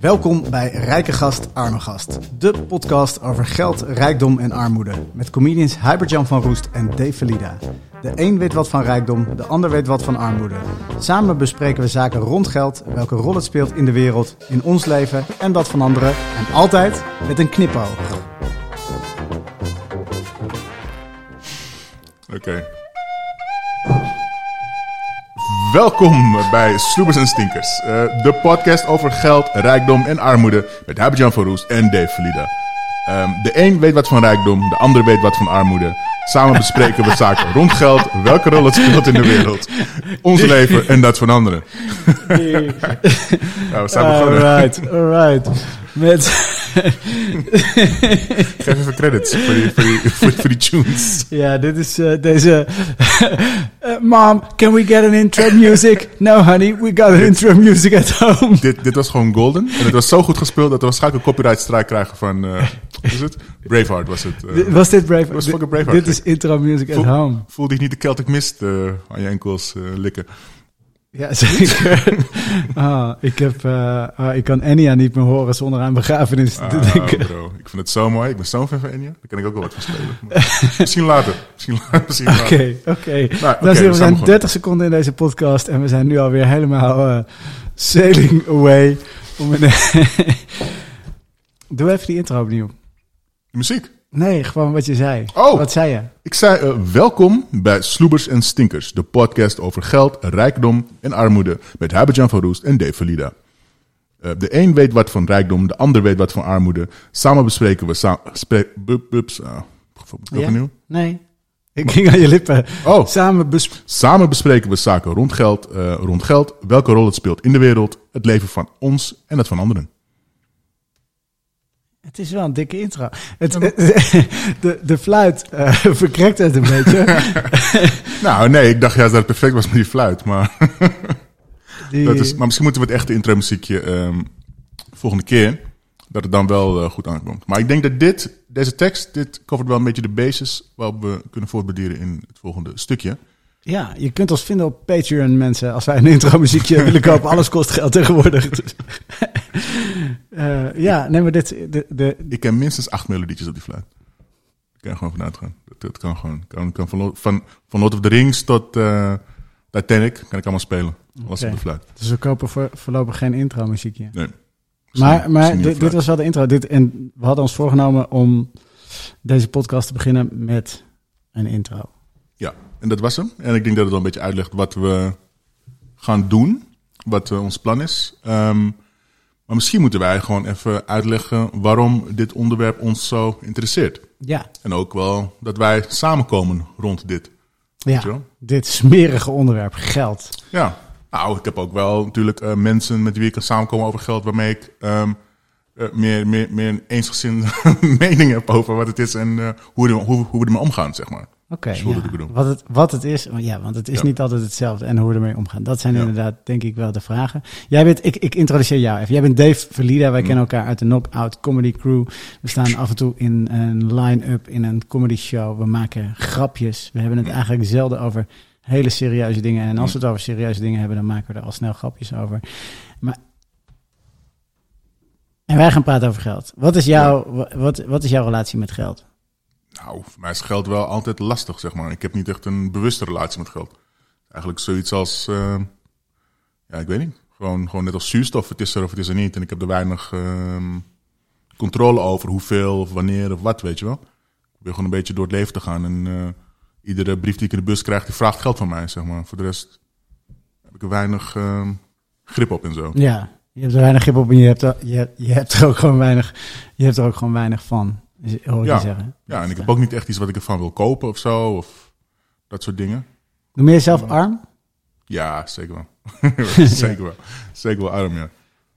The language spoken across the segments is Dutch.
Welkom bij Rijke Gast, Arme Gast. De podcast over geld, rijkdom en armoede. Met comedians Hubert-Jan van Roest en Dave Valida. De een weet wat van rijkdom, de ander weet wat van armoede. Samen bespreken we zaken rond geld, welke rol het speelt in de wereld, in ons leven en dat van anderen. En altijd met een knipoog. Oké. Welkom bij Sloebers en Stinkers. eh, de podcast over geld, rijkdom en armoede. Met Habert-Jan van Roest en Dave Valida. Ehm, de een weet wat van rijkdom, de ander weet wat van armoede. Samen bespreken we zaken rond geld, welke rol het speelt in de wereld. Ons leven en dat van anderen. Nou, we zijn begonnen. Alright, alright. Met... Geef even credits voor die, voor die, voor, voor die tunes. Ja, dit is eh, deze. Eh, Mom, can we get an intro music? No, honey, we got an intro music at home. Dit, dit was gewoon golden. En het was zo goed gespeeld dat we waarschijnlijk een copyright strike krijgen van... wat is het? Braveheart was het. Was dit Brave? was fucking Braveheart. Dit is intro music at Voel- home. Voelde ik niet de Celtic Mist aan je enkels likken. Ja, zeker. Ah, ik, heb, eh, ah, ik kan Enya niet meer horen zonder aan begrafenis te Ah, denken. bro. Ik vind het zo mooi. Ik ben zo'n fan van Enya. Daar kan ik ook wel wat van spelen. Misschien later. Misschien, la- misschien later. Oké, oké. Nou, oké, Dames en we zijn zijn begonnen. 30 seconden in deze podcast en we zijn nu alweer helemaal eh, sailing away. Om een Doe even die intro opnieuw. De muziek. Nee, gewoon wat je zei. Oh. Wat zei je? Ik zei eh, welkom bij Sloebers en Stinkers. De podcast over geld, rijkdom en armoede. Met Habert-Jan van Roest en Dave Valida. Eh, de een weet wat van rijkdom, de ander weet wat van armoede. Samen bespreken we... Sa bup, ah, Ja? opnieuw. Nee. Ik ging aan je lippen. Oh. Samen bes- Samen bespreken we zaken rond geld, eh, rond geld, welke rol het speelt in de wereld, het leven van ons en het van anderen. Het is wel een dikke intro. Het, de, de fluit eh, verkrekt het een beetje. Nou, nee, ik dacht juist dat het perfect was met die fluit. Maar, Die, dat is, maar misschien moeten we het echte intro muziekje ehm, volgende keer, dat het dan wel eh, goed aankomt. Maar ik denk dat dit, deze tekst, dit covert wel een beetje de basis waarop we kunnen voortbederen in het volgende stukje. Ja, je kunt ons vinden op Patreon, mensen. Als wij een intro muziekje willen kopen. Alles kost geld tegenwoordig. Dus, eh, ja, nee, maar dit... De, de, Ik ken minstens acht melodietjes op die fluit. Ik kan gewoon vanuit gaan. Dat, dat kan gewoon. Kan, kan van, van, van Lord of the Rings tot eh, Titanic kan ik allemaal spelen. Alles op de fluit. dus we kopen voor, voorlopig geen intro muziekje. Nee. Maar, maar dit, dit was wel de intro. Dit, en we hadden ons voorgenomen om deze podcast te beginnen met een intro. Ja, en dat was hem. En ik denk dat het wel een beetje uitlegt wat we gaan doen. Wat eh, ons plan is. Ehm, maar misschien moeten wij gewoon even uitleggen waarom dit onderwerp ons zo interesseert. Ja, En ook wel dat wij samenkomen rond dit. ja. dit smerige onderwerp, geld. Ja, nou, ik heb ook wel natuurlijk eh, mensen met wie ik kan samenkomen over geld, waarmee ik ehm, eh, meer, meer, meer een eensgezinde mening heb over wat het is en hoe, we er- hoe, hoe we ermee omgaan, zeg maar. Oké, ja. wat, het, wat het is, ja, want het is Ja. niet altijd hetzelfde en hoe we ermee omgaan. Dat zijn Ja. inderdaad, denk ik, wel de vragen. Jij bent, ik, ik introduceer jou even. Jij bent Dave Verlida, Mm. wij kennen elkaar uit de Knockout Comedy Crew. We staan af en toe in een line-up in een comedy show. We maken grapjes. We hebben het eigenlijk zelden over hele serieuze dingen. En als we het over serieuze dingen hebben, dan maken we er al snel grapjes over. Maar en wij gaan praten over geld. Wat is, jouw, wa- wat, wat is jouw relatie met geld? Nou, voor mij is geld wel altijd lastig, zeg maar. Ik heb niet echt een bewuste relatie met geld. Eigenlijk zoiets als, eh, ja, ik weet niet. Gewoon, gewoon net als zuurstof, het is er of het is er niet. En ik heb er weinig ehm, controle over hoeveel of wanneer of wat, weet je wel. Ik probeer gewoon een beetje door het leven te gaan. En eh, iedere brief die ik in de bus krijg, die vraagt geld van mij, zeg maar. Voor de rest heb ik er weinig ehm, grip op en zo. Ja, je hebt er weinig grip op en je hebt er, je, je hebt er ook gewoon weinig, je hebt er ook gewoon weinig van, hoor Ja. je zeggen. Ja, en ik heb ook niet echt iets wat ik ervan wil kopen of zo, of dat soort dingen. Noem je jezelf arm? Ja, zeker wel. zeker wel. Zeker wel arm, ja.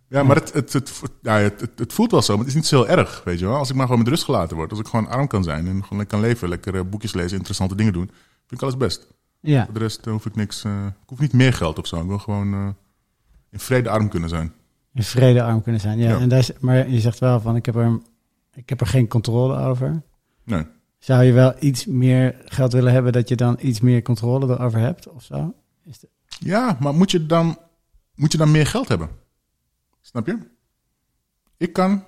Ja, maar het, het, het, ja, het, het, voelt wel zo, maar het is niet zo heel erg, weet je wel. Als ik maar gewoon met rust gelaten word. Als ik gewoon arm kan zijn en gewoon lekker kan leven, lekker eh, boekjes lezen, interessante dingen doen. Vind ik alles best. Ja. Voor de rest eh, hoef ik niks, eh, ik hoef niet meer geld of zo. Ik wil gewoon in vrede arm kunnen zijn. In vrede arm kunnen zijn. Ja, Ja. En daar is, maar je zegt wel van, ik heb, er, ik heb er geen controle over. Nee. Zou je wel iets meer geld willen hebben dat je dan iets meer controle erover hebt of zo? Is de- Ja, maar moet je dan, moet je dan meer geld hebben? Snap je? Ik kan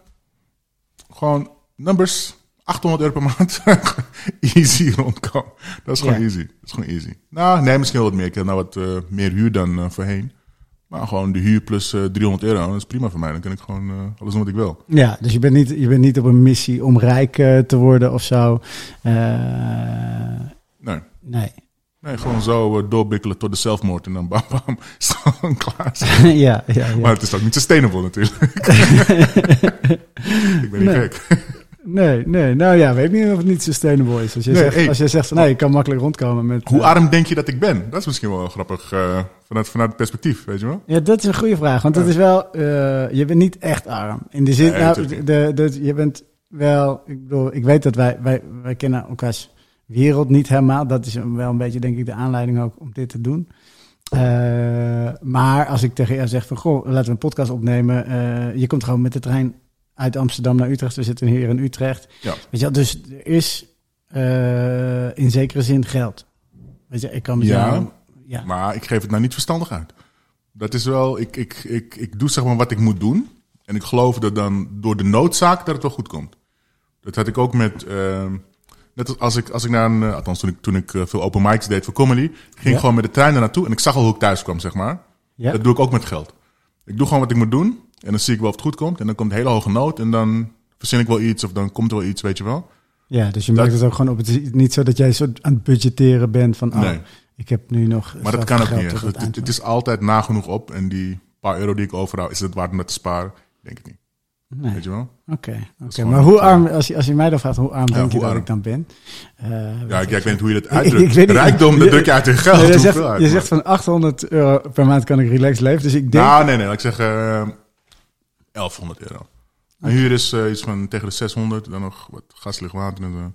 gewoon numbers 800 euro per maand easy rondkomen. Dat is gewoon Ja. easy. Dat is gewoon easy. Nou, nee, misschien wel wat meer. Ik heb nou wat eh, meer huur dan eh, voorheen. Gewoon de huur plus eh, 300 euro, dat is prima voor mij. Dan kan ik gewoon eh, alles doen wat ik wil. Ja, dus je bent niet, je bent niet op een missie om rijk eh, te worden of zo. Nee, nee. nee gewoon zo doorbikkelen tot de zelfmoord en dan bam bam, klaar. ja, ja, ja. Maar het is ook niet sustainable natuurlijk. ik ben niet Nee. gek. Nee, nee. Nou ja, weet niet of het niet sustainable is. Als je, Nee, zegt, hey. als je zegt van nee, ik kan makkelijk rondkomen met... Hoe eh, arm denk je dat ik ben? Dat is misschien wel grappig eh, vanuit, vanuit het perspectief, weet je wel? Ja, dat is een goede vraag. Want dat is wel, eh, je bent niet echt arm. In de zin, Nee, nou, de, de, je bent wel, ik bedoel, ik weet dat wij, wij, wij kennen elkaars wereld niet helemaal. Dat is wel een beetje, denk ik, de aanleiding ook om dit te doen. Maar als ik tegen jou zeg van, goh, laten we een podcast opnemen. je komt gewoon met de trein uit Amsterdam naar Utrecht. We zitten hier in Utrecht. Ja. Weet je dus er is eh, in zekere zin geld. Weet je, ik kan met Ja. jou... Ja, Maar ik geef het nou niet verstandig uit. Dat is wel, ik, ik, ik, ik doe zeg maar wat ik moet doen. En ik geloof dat dan door de noodzaak dat het wel goed komt. Dat had ik ook met, ehm, net als, ik, als ik naar een, eh, althans toen ik, toen ik eh, veel open mics deed voor comedy, ging Ja. ik gewoon met de trein er naartoe en ik zag al hoe ik thuis kwam, zeg maar. ja. Dat doe ik ook met geld. Ik doe gewoon wat ik moet doen en dan zie ik wel of het goed komt. En dan komt een hele hoge nood en dan verzin ik wel iets of dan komt er wel iets, weet je wel. Ja, dus je Dat- merkt het ook gewoon op. Het is niet zo dat jij zo aan het budgetteren bent van, oh, Nee. ik heb nu nog. Maar dat kan ook niet. Het, is altijd nagenoeg op en die paar euro die ik overhoud, is het waard om dat te sparen? Denk ik niet. Nee, Weet je wel? oké. gewoon Maar hoe arm, als je, als je mij dan vraagt hoe arm denk je dat ik dan ben? Eh, Ja, ik, ik weet niet hoe je dat ik uitdrukt. weet niet. Rijkdom, dat druk je uit in geld. Nee, je zegt, uit, je zegt van 800 euro per maand kan ik relaxed leven. Dus ik denk. Nou, nee, nee, ik eh, 1100 euro. Mijn huur is eh, iets van tegen de 600, dan nog wat gas, licht, water en zo.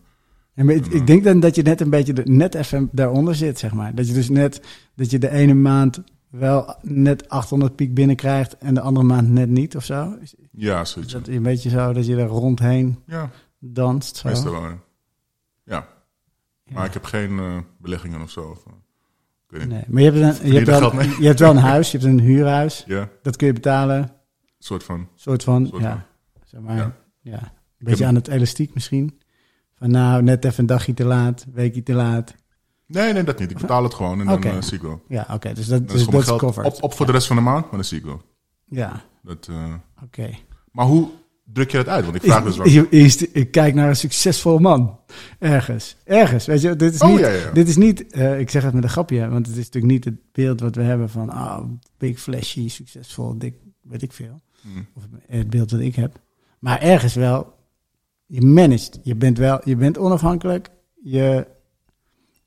Ja, maar ik, denk dan dat je net een beetje de, net even daaronder zit, zeg maar. Dat je dus net dat je de ene maand wel net 800 piek binnenkrijgt en de andere maand net niet of zo. Ja, zoiets. dat een beetje zo dat je er rondheen Ja, danst? Zo? meestal wel. ja. Ja, Ja. maar ik heb geen eh, beleggingen of zo. Of, eh, ik weet niet. Nee, maar je hebt, een, je, hebt wel, je hebt wel een huis, je hebt een huurhuis. Ja, Dat kun je betalen. Soort van. soort van, Soort ja, van. zeg maar, Ja. ja. Een beetje aan het elastiek misschien. Van nou, net even een dagje te laat, een weekje te laat. Nee, nee, dat niet. Ik betaal het gewoon en dan eh, zie ik wel. Ja, oké, dus dat, dus is dat is covered. op, op voor de rest van de maand, maar dan zie ik wel. Ja, Dat, eh, oké. maar hoe druk je dat uit? Want ik vraag dus wel. Ik, kijk naar een succesvolle man. Ergens. Ergens. Weet je, dit is Oh, niet, ja, ja. Dit is niet eh, ik zeg het met een grapje, want het is natuurlijk niet het beeld wat we hebben van, ah, big, flashy, succesvol, dik, weet ik veel. Hmm. Of het beeld dat ik heb. Maar ergens wel, je managt. Je bent wel, je bent onafhankelijk. Je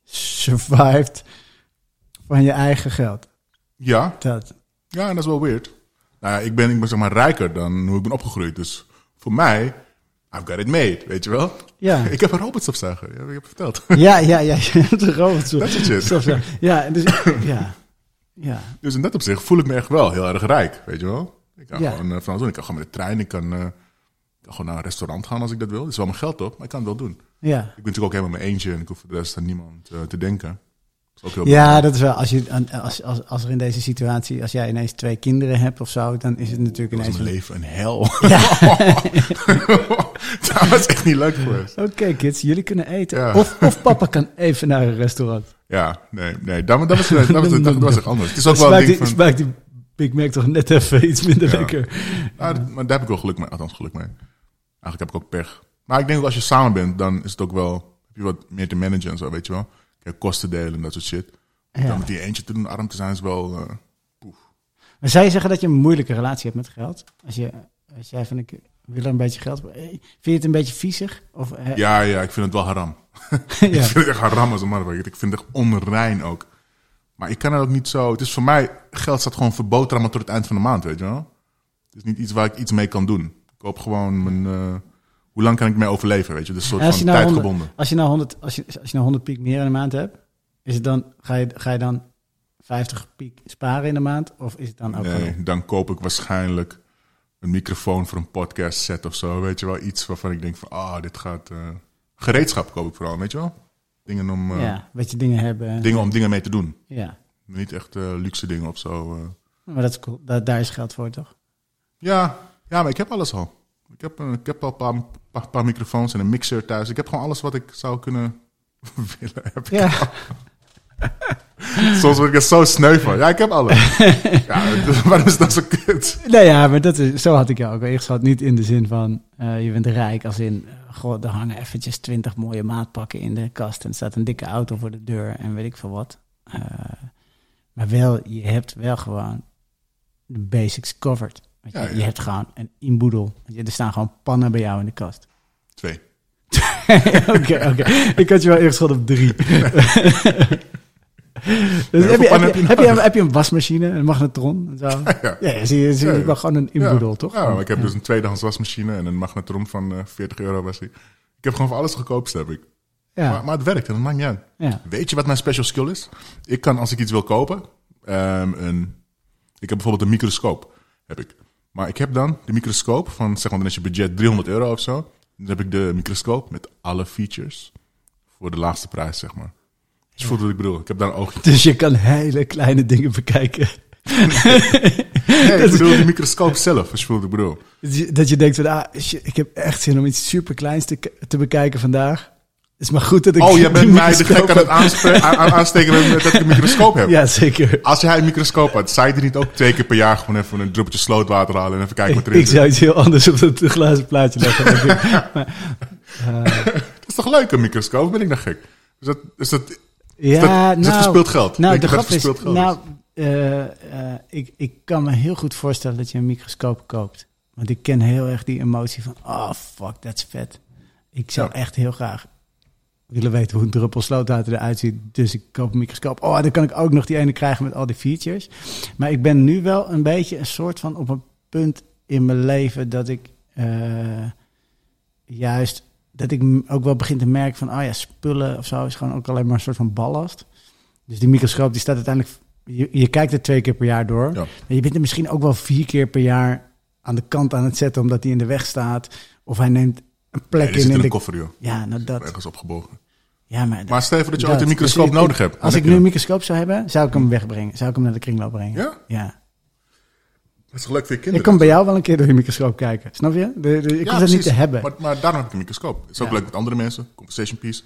survived van je eigen geld. Ja, Dat. ja, en dat is wel weird. Nou ja, ik ben, ik ben zeg maar rijker dan hoe ik ben opgegroeid. Dus voor mij, I've got it made, weet je wel? Ja. Ik heb een robotstofzuiger, ja, ik heb verteld. Ja, ja, ja. Je hebt een robot. zo- Dat soort shit. zo- zo. Ja, dus, ja. Ja. Dus in dat opzicht voel ik me echt wel heel erg rijk, weet je wel? Ik kan Ja. gewoon uh, van alles doen. Ik kan gewoon met de trein, ik kan, eh, ik kan gewoon naar een restaurant gaan als ik dat wil. Het is wel mijn geld op, maar ik kan het wel doen. Ja. Ik ben natuurlijk ook helemaal mijn eentje en ik hoef voor de rest aan niemand eh, te denken. Dat is ook heel Ja, belangrijk. dat is wel. Als, je, als, als, als er in deze situatie, als jij ineens twee kinderen hebt of zo, dan is het natuurlijk Dat was ineens. mijn een- leven een hel. dat was echt niet leuk geweest. Oké, kids, jullie kunnen eten. Ja. Of, of papa kan even naar een restaurant. Ja, nee, nee, dat, dat, was, dat, was, dat, dat was echt anders. Het is ook wel een ding van... Big Mac toch net even iets minder Ja. lekker. Nou, dat- maar daar heb ik wel geluk mee, althans geluk mee. Eigenlijk heb ik ook pech. Maar ik denk ook als je samen bent, dan is het ook wel, heb je wat meer te managen en zo, weet je wel. Kijk, kosten delen en dat soort shit. Ja. Dan met die eentje te doen, arm te zijn, is wel... eh, Maar zou je zeggen dat je een moeilijke relatie hebt met geld? Als, je, als jij van ik wil er een beetje geld. Hey, Vind je het een beetje viezig? Of, eh, ja, ja, ik vind het wel haram. ja. Ik vind het echt haram als een motherfucker. Ik vind het echt onrein ook. Maar ik kan het ook niet zo... Het is voor mij, geld staat gewoon verboterhammen tot het eind van de maand, weet je wel. Het is niet iets waar ik iets mee kan doen. Ik hoop gewoon mijn... eh, hoe lang kan ik mee overleven, weet je? Dus een soort van nou tijdgebonden. 100, als je nou 100, als je, als je nou 100 piek meer in de maand hebt, is het dan, ga, je, ga je dan 50 piek sparen in de maand? Of is het dan ook Nee, dan koop ik waarschijnlijk een microfoon voor een podcast set of zo. Weet je wel, iets waarvan ik denk van, ah, dit gaat... eh, gereedschap koop ik vooral, weet je wel? Dingen om, eh, ja, weet je dingen hebben? dingen om dingen mee te doen. Ja, Niet echt eh, luxe dingen of zo. eh. maar dat is cool. Da- daar is geld voor, toch? Ja, ja, maar ik heb alles al. Ik heb, ik heb al een paar, paar, paar microfoons en een mixer thuis. Ik heb gewoon alles wat ik zou kunnen willen. Heb ik Ja. Soms word ik er zo sneu van. Ja, ik heb alles. ja, waarom is dat zo kut? Nee, ja, maar dat is, zo had ik jou ook ingezet. Niet in de zin van, je bent rijk. Als in, goh, er hangen eventjes twintig mooie maatpakken in de kast. En er staat een dikke auto voor de deur en weet ik veel wat. Eh, maar wel, je hebt wel gewoon de basics covered. Je, Ja, ja. je hebt gewoon een inboedel. Er staan gewoon pannen bij jou in de kast. Twee. Oké, oké. Ik had je wel eerst geschot op drie. dus heb, je, heb, heb je, je heb, je, nodig? heb je een wasmachine, een magnetron en zo? Ja. Ja, zie je, zie je wel gewoon een inboedel, toch? Ja, maar ik heb dus een tweedehands wasmachine en een magnetron van eh 40 euro was die. Ik heb gewoon voor alles gekoopst, heb ik. Ja, Maar, maar het werkt en dat maakt niet uit. ja. Weet je wat mijn special skill is? Ik kan, als ik iets wil kopen, ehm, een, ik heb bijvoorbeeld een microscoop, heb ik. Maar ik heb dan de microscoop van, zeg maar, dan is je budget 300 euro of zo. Dan heb ik de microscoop met alle features voor de laagste prijs, zeg maar. Je voelt wat ik bedoel. Ik heb daar een oogje Dus je kan hele kleine dingen bekijken. Nee, ik bedoel die microscoop zelf, als je voelt wat ik bedoel. Dat je, je denkt van, ah, ik heb echt zin om iets super kleins te, te bekijken vandaag. is maar goed dat ik Oh, jij die bent mij de gek aan het aansteken met, dat ik een microscoop heb. Ja, zeker. Als jij een microscoop had, zou je er niet ook twee keer per jaar gewoon even een druppeltje slootwater halen en even kijken wat Ik, erin ik zit? zou iets heel anders op dat glazen plaatje leggen. ik. Maar, eh, Dat is toch leuk, een microscoop? Ben ik dan gek? Is dat, is dat, ja, dat- is dat verspild geld? Nou, de grap is, geld nou, eh, eh, ik, ik kan me heel goed voorstellen dat je een microscoop koopt. Want ik ken heel erg die emotie van, oh fuck, dat is vet. Ik zou Ja. echt heel graag willen weten hoe een druppel slootwater eruit ziet. Dus ik koop een microscoop. Oh, dan kan ik ook nog die ene krijgen met al die features. Maar ik ben nu wel een beetje een soort van op een punt in mijn leven dat ik eh, juist dat ik ook wel begin te merken van, oh ja, spullen of zo is gewoon ook alleen maar een soort van ballast. Dus die microscoop die staat uiteindelijk, je, je kijkt er twee keer per jaar door. Ja. Maar je bent er misschien ook wel vier keer per jaar aan de kant aan het zetten omdat hij in de weg staat. Of hij neemt een plek die in. in de... koffer, joh. Ja, nou dat. Ergens opgebogen. Ja, maar, Maar stel voor dat je dat. ooit een Dus microscoop nodig hebt. Als ik nu een hem. microscoop zou hebben, zou ik hem wegbrengen. Zou ik hem naar de kringloop brengen. Ja? Ja. Dat is leuk voor je Ik kinderen? kan bij jou wel een keer door je microscoop kijken. Snap je? De, de, ik Ja, hoef dat niet te hebben. Maar, maar daarom heb ik een microscoop. Het is ook Ja. leuk met andere mensen. Conversation piece.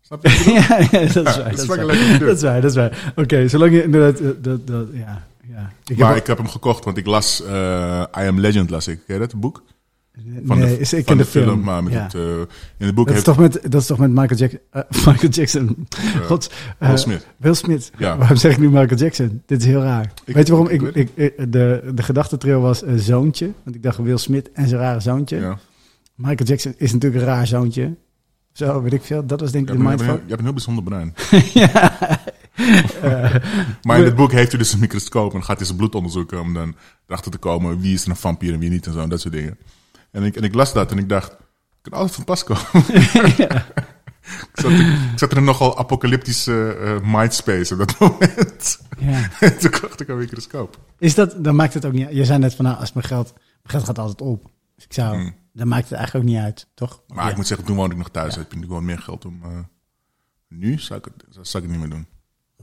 Snap je? ik ja, ja, dat is waar. dat is waar. leuk. Dat is waar, dat is waar. Oké, zolang je inderdaad... eh, Dat, dat, ja, ja. Ik maar heb ik heb hem gekocht, want ik las eh, I Am Legend, las ik. Ken je dat, het boek? Van nee, de, is, ik van ken de, de film. maar met ja. het, eh, in het boek dat, is heeft toch met, dat is toch met Michael Jackson... eh, Michael Jackson. God, eh, Will Smith. Will Smith. Ja. Waarom zeg ik nu Michael Jackson? Dit is heel raar. Ik- weet je waarom? Ik, ik de, de gedachtetrail was een zoontje. Want ik dacht Will Smith en zijn rare zoontje. Ja. Michael Jackson is natuurlijk een raar zoontje. Zo, weet ik veel. Dat was denk ik de je, hebt een, je hebt een heel bijzonder brein. ja. Maar in het boek heeft hij dus een microscoop en gaat hij zijn bloed onderzoeken om dan erachter te komen wie is er een vampier en wie niet en zo en dat soort dingen. En ik, en ik las dat en ik dacht, ik kan altijd van pas komen. ik, zat, ik zat in een nogal apocalyptische eh, mindspace op dat moment. ja. en toen kocht ik een microscoop. Is dat, dan maakt het ook niet uit. Je zei net van, nou, als mijn geld, mijn geld gaat altijd op. Dus ik zou, Hmm. dan maakt het eigenlijk ook niet uit, toch? Maar Ja. ik moet zeggen, toen woonde ik nog thuis. Ik heb nu gewoon meer geld om... eh, nu zou ik, het, zou ik het niet meer doen.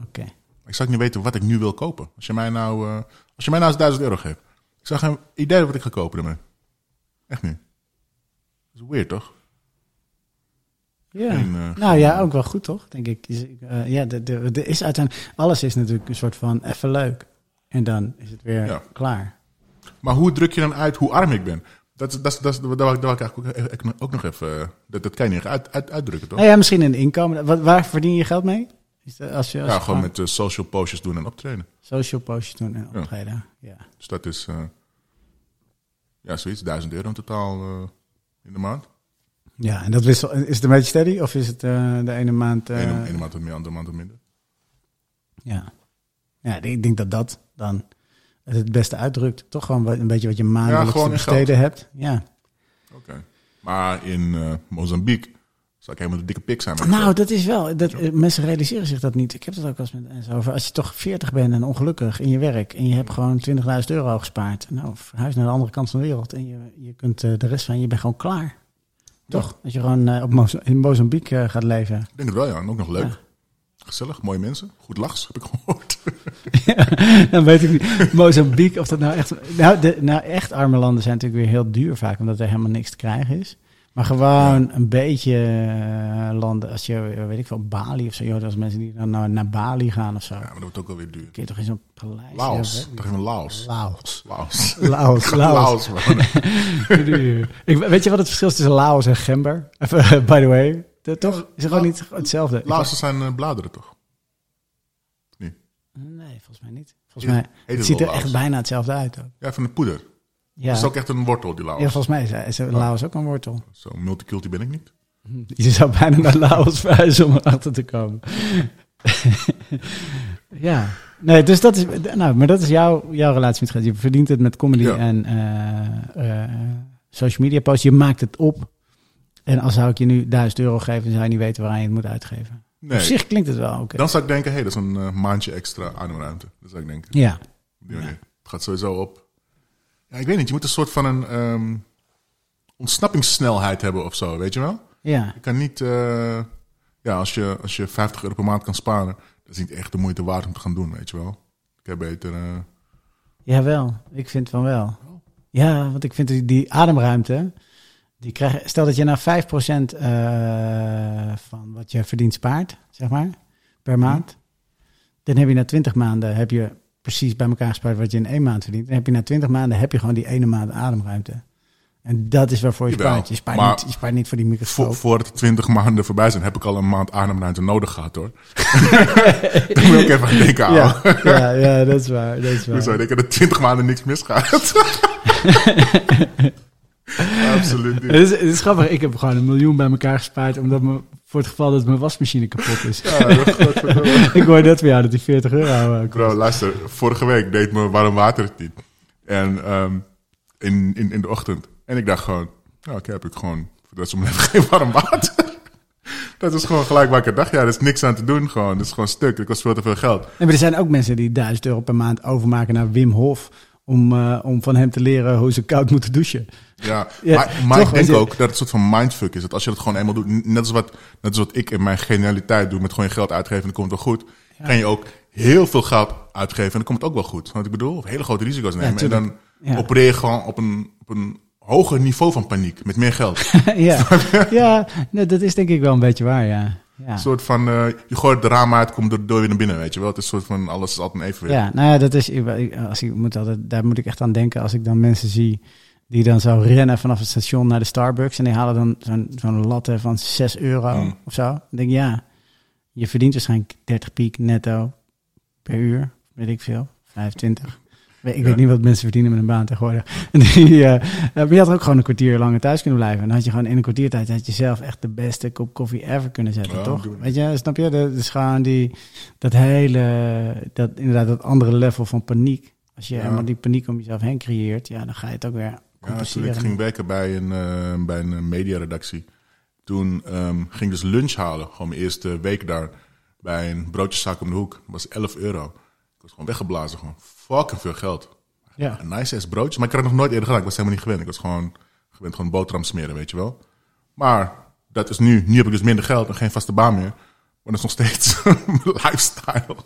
Oké. Ik zou niet weten wat ik nu wil kopen. Als je mij nou, eh, als je mij nou eens 1000 euro geeft. Ik zou geen idee wat ik ga kopen ermee. Echt niet. Dat is weird, toch? Ja. Geen, eh, nou ja, ook wel goed, toch? Denk ik. Dus, eh, ja, de, de, de is uiteindelijk, alles is natuurlijk een soort van even leuk. En dan is het weer Ja. klaar. Maar hoe druk je dan uit hoe arm ik ben? Dat, dat, dat, dat, wil ik daar wil ik eigenlijk ook, nog even... eh, Dat, dat kan je niet uit, uit, uitdrukken, toch? Nou ja, misschien een inkomen. Wat, waar verdien je geld mee? Is dat als je, als ja, je gewoon met eh, social postjes doen en optreden. social postjes doen en Ja. optreden. Ja. Dus dat is... ja, zoiets. 1000 euro in totaal eh, in de maand. ja, en dat wissel, is het een beetje steady? Of is het eh, de ene maand... eh, Ene, ene maand wat meer, andere maand wat minder. Ja. Ja, ik denk dat dat dan het beste uitdrukt. Toch gewoon wat- een beetje wat je maandelijks te besteden hebt. Ja. Oké. Maar in eh, Mozambique zou ik helemaal de dikke pik zijn. Nou, geld. dat is wel. Dat, eh, mensen realiseren zich dat niet. Ik heb dat ook wel eens met mensen over. Als je toch 40 bent en ongelukkig in je werk en je hebt gewoon 20.000 euro gespaard. Nou, verhuis naar de andere kant van de wereld en je, je kunt eh, de rest van je bent gewoon klaar. Toch? Als je gewoon eh, op in Mozambique eh, gaat leven. Ik denk het wel, ja. En ook nog leuk. Ja. Gezellig, mooie mensen. Goed lachs, heb ik gehoord. dan weet ik niet. Mozambique, of dat nou echt... Nou, de, nou, echt arme landen zijn natuurlijk weer heel duur vaak, omdat er helemaal niks te krijgen is. Maar gewoon een beetje eh, landen, als je, weet ik veel, Bali of zo. Joh, als mensen die dan naar, naar Bali gaan of zo. Ja, maar dat wordt ook alweer duur. Kun je toch in zo'n paleis Laos. hebben? Toch even Laos. Laos. Laos. Laos, Laos. Ik, weet je wat het verschil is tussen Laos en Gember? Even, by the way. De- toch? Is het gewoon niet hetzelfde? Laos, zijn eh, bladeren toch? Nee. Nee, volgens mij niet. Volgens mij, het ziet er echt bijna hetzelfde uit ook. Ja, van de poeder. Ja, Dat is ook echt een wortel, die Laos. ja volgens mij is, is Laos ook een wortel. Zo multiculti ben ik niet. Je zou bijna naar Laos verhuizen om erachter te komen. ja, nee, dus dat is, nou, maar dat is jouw, jouw relatie met geld. Je verdient het met comedy Ja. en eh, eh, social media posts. Je maakt het op. En als zou ik je nu 1000 euro geven, dan zou je niet weten waaraan je het moet uitgeven. Nee. Op zich klinkt het wel oké. Dan zou ik denken, hé, hey, dat is een eh, maandje extra ademruimte. Dat zou ik denken. Ja, manier. Het gaat sowieso op. Ja, ik weet niet. Je moet een soort van een ehm, ontsnappingssnelheid hebben of zo, weet je wel? ja. Je kan niet... eh, ja, als je, als je 50 euro per maand kan sparen... dat is niet echt de moeite waard om te gaan doen, weet je wel? Ik heb beter... eh, Jawel, ik vind van wel. Ja, want ik vind die, die ademruimte, die krijg, stel dat je nou 5% eh van wat je verdient spaart, zeg maar, per maand. Dan heb je na 20 maanden heb je precies bij elkaar gespaard wat je in één maand verdient. Dan heb je na 20 maanden heb je gewoon die ene maand ademruimte. En dat is waarvoor je Jawel, spaart. Je spaart, maar niet, je spaart niet voor die microscoop. voor, voordat 20 maanden voorbij zijn... heb ik al een maand ademruimte nodig gehad, hoor. Daar moet ik even aan denken, ouwe. ja, ja, ja, dat is waar. Dat is waar. Hoezo? Ik denk dat 20 maanden niks misgaat. Absoluut niet. Het is, het is grappig, ik heb gewoon een miljoen bij elkaar gespaard, omdat me, voor het geval dat mijn wasmachine kapot is. Ja, ik hoor net weer jou dat die 40 euro kost. Bro, luister. Vorige week deed me warm water het niet. En ehm, in, in, in de ochtend. En ik dacht gewoon, nou, oké, heb ik gewoon rest van mijn leven geen warm water. dat is gewoon gelijk waar ik aan dacht. Ja, er is niks aan te doen gewoon. Dat is gewoon stuk. Het kost veel te veel geld. Nee, maar er zijn ook mensen die 1000 euro per maand overmaken naar Wim Hof. Om, eh, om van hem te leren hoe ze koud moeten douchen. Ja, Ja, maar, maar toch, ik denk ook dat het een soort van mindfuck is. Dat als je dat gewoon eenmaal doet, net als wat, net als wat ik in mijn genialiteit doe, met gewoon je geld uitgeven en dan komt het wel goed. Kan je ook heel veel geld uitgeven en dan komt het ook wel goed. Wat ik bedoel? Of hele grote risico's nemen. en dan Ja. opereer je gewoon op een, op een hoger niveau van paniek, met meer geld. ja, ja nee, dat is denk ik wel een beetje waar, ja. Ja. Een soort van, eh, je gooit het raam uit, komt door, door weer naar binnen, weet je wel. Het is een soort van, alles is altijd een evenwicht. Ja, nou ja, dat is, als ik moet altijd, daar moet ik echt aan denken als ik dan mensen zie die dan zo rennen vanaf het station naar de Starbucks en die halen dan zo'n zo'n latte van 6 euro Mm. of zo. Dan denk ik, ja, je verdient waarschijnlijk 30 piek netto per uur, weet ik veel, 25. Ik Ja. weet niet wat mensen verdienen met een baan tegenwoordig. En die, eh, maar je had ook gewoon een kwartier langer thuis kunnen blijven. En dan had je gewoon in een kwartiertijd had je zelf echt de beste kop koffie ever kunnen zetten, Ja, toch? Weet je, snap je? Dat is gewoon die, dat hele, dat inderdaad dat andere level van paniek. Als je Ja. helemaal die paniek om jezelf heen creëert, ja, dan ga je het ook weer Ja, toen compenseren. ik ging werken bij een, eh, bij een eh, mediaredactie. Toen ehm, ging ik dus lunch halen. Gewoon mijn eerste week daar. Bij een broodjeszaak om de hoek. Dat was 11 euro. Ik was gewoon weggeblazen. Gewoon fucking veel geld. ja. Een nice ass broodje. Maar ik had het nog nooit eerder gedaan. Ik was helemaal niet gewend. Ik was gewoon gewend gewoon boterham smeren, weet je wel. Maar dat is nu. Nu heb ik dus minder geld en geen vaste baan meer. Maar dat is nog steeds mijn lifestyle.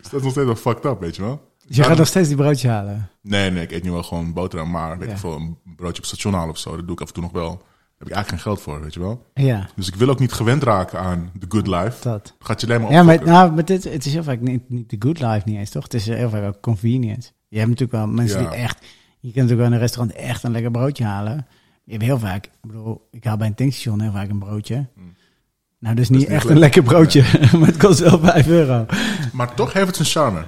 Dus dat is nog steeds wel fucked up, weet je wel. Dus je gaat nog steeds die broodje halen. Nee, nee, ik eet nu wel gewoon boterham. Maar weet Ja. ik veel, een broodje op het station halen of zo. Dat doe ik af en toe nog wel. Heb ik eigenlijk geen geld voor, weet je wel. Ja, Dus ik wil ook niet gewend raken aan de good life. dat. Gaat je alleen maar Ja, maar, nou, maar dit, het is heel vaak niet, niet de good life niet eens, toch? Het is heel vaak ook convenience. Je hebt natuurlijk wel mensen Ja. die echt... Je kunt natuurlijk wel in een restaurant echt een lekker broodje halen. Je hebt heel vaak... Ik bedoel, ik haal bij een tankstation heel vaak een broodje. Nou, dus niet niet echt een lekker broodje. maar het kost wel 5 euro. Maar toch heeft het zijn charme.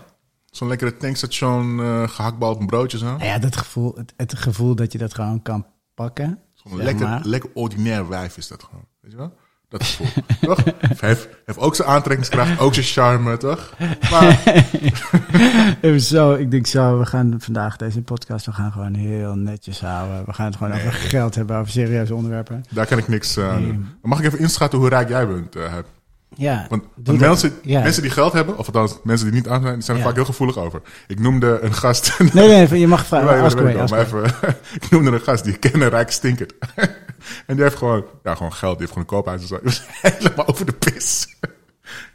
Zo'n lekkere tankstation, eh gehaktbal op een broodje zo. Nou ja, dat gevoel, het, het gevoel dat je dat gewoon kan pakken. Zeg lekker, maar. lekker ordinair wijf is dat gewoon. Weet je wel? Dat gevoel. toch? Heeft, heeft ook zijn aantrekkingskracht, ook zijn charme, toch? Maar Even zo, ik denk zo, we gaan vandaag deze podcast, we gaan gewoon heel netjes houden. We gaan het gewoon over geld hebben, over serieuze onderwerpen. daar kan ik niks eh, aan Nee. Maar mag ik even inschatten hoe rijk jij bent? Heb? Ja, Want, mensen, Ja. mensen die geld hebben, of althans mensen die niet aan zijn, die zijn er Ja. vaak heel gevoelig over. Ik noemde een gast. Nee, nee, je mag vragen. Ja, maar even, ik noemde een gast die ik ken, een rijke stinkert. en die heeft gewoon, ja, gewoon geld, die heeft gewoon een koophuis en zo. Die was helemaal over de pis.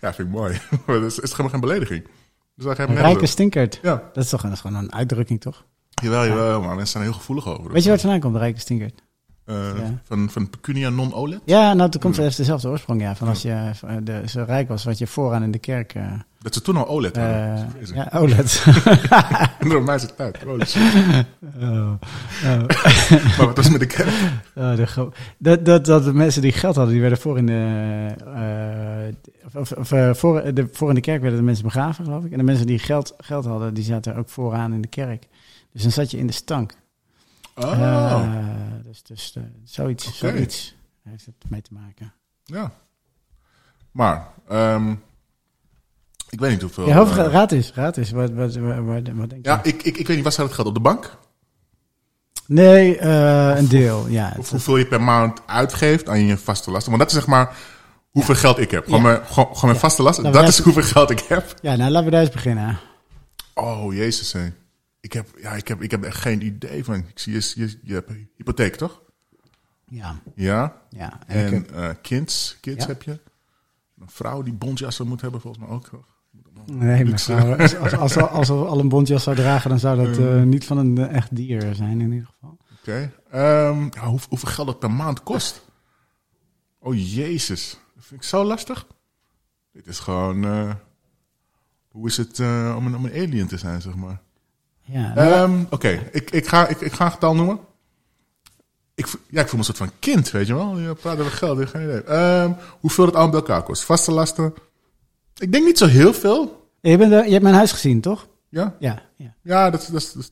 ja, vind ik mooi. Maar dat is, is helemaal geen belediging. Dus Een rijke stinkert. Ja, Dat is toch dat is gewoon een uitdrukking, toch? jawel, jawel, maar mensen zijn er heel gevoelig over. Weet je waar het vandaan komt, de rijke stinkert? Ja. van, van Pecunia non-OLED? Ja, nou, het komt eerst dezelfde oorsprong, ja. Van als je eh, de, zo rijk was, wat je vooraan in de kerk... eh Dat ze toen al OLED hadden. is crazy. ja, OLED. De Romeinse tijd. Holy shit. Oh, oh. Maar wat was met de kerk? Oh, de dat, dat, dat de mensen die geld hadden, die werden voor in de, of, of, voor, de, voor in de kerk werden de mensen begraven, geloof ik. En de mensen die geld, geld hadden, die zaten ook vooraan in de kerk. Dus dan zat je in de stank. Oh, Eh, dus dus eh, zoiets, zoiets heeft het mee te maken. ja. Maar, ehm, ik weet niet hoeveel... Ja, hoofd, eh, raad is, raad is. Wat, wat, wat, wat, wat denk je? ja, ik, ik, ik weet niet, waar staat het geld? Op de bank? Nee, een deel, ja. Of hoeveel je per maand uitgeeft aan je vaste lasten? Want dat is zeg maar hoeveel geld ik heb. Gewoon, Ja. mijn, gewoon, gewoon mijn vaste lasten. Laten Dat is hoeveel geld ik heb. Ja, nou laten we daar eens beginnen. Oh, jezus. Hé. Ik, heb, ja, ik, heb, ik heb echt geen idee van... Ik zie, je, je, je hebt een hypotheek, toch? Ja, Ja. ja. En, En heb- eh kids, kids Ja. heb je. Een vrouw die bontjassen moet hebben, volgens mij ook. toch? Nee, maar als, als, als, als we al een bontjas zou dragen, dan zou dat eh, niet van een eh, echt dier zijn in ieder geval. Oké. Ehm, ja, hoe, hoeveel geld dat per maand kost? Oh, jezus. Dat vind ik zo lastig. Dit is gewoon... eh, hoe is het eh, om, een, om een alien te zijn, zeg maar? Ja, nou, Ehm, Oké, ik, ik, ga, ik, ik ga een getal noemen. Ik, ja, ik voel me een soort van kind, weet je wel. Je praat over geld, ik heb geen idee. Ehm, hoeveel het allemaal bij elkaar kost. Vaste lasten. Ik denk niet zo heel veel. je, bent, je hebt mijn huis gezien, toch? Ja, Ja, ja. ja dat, is- dat, is- dat is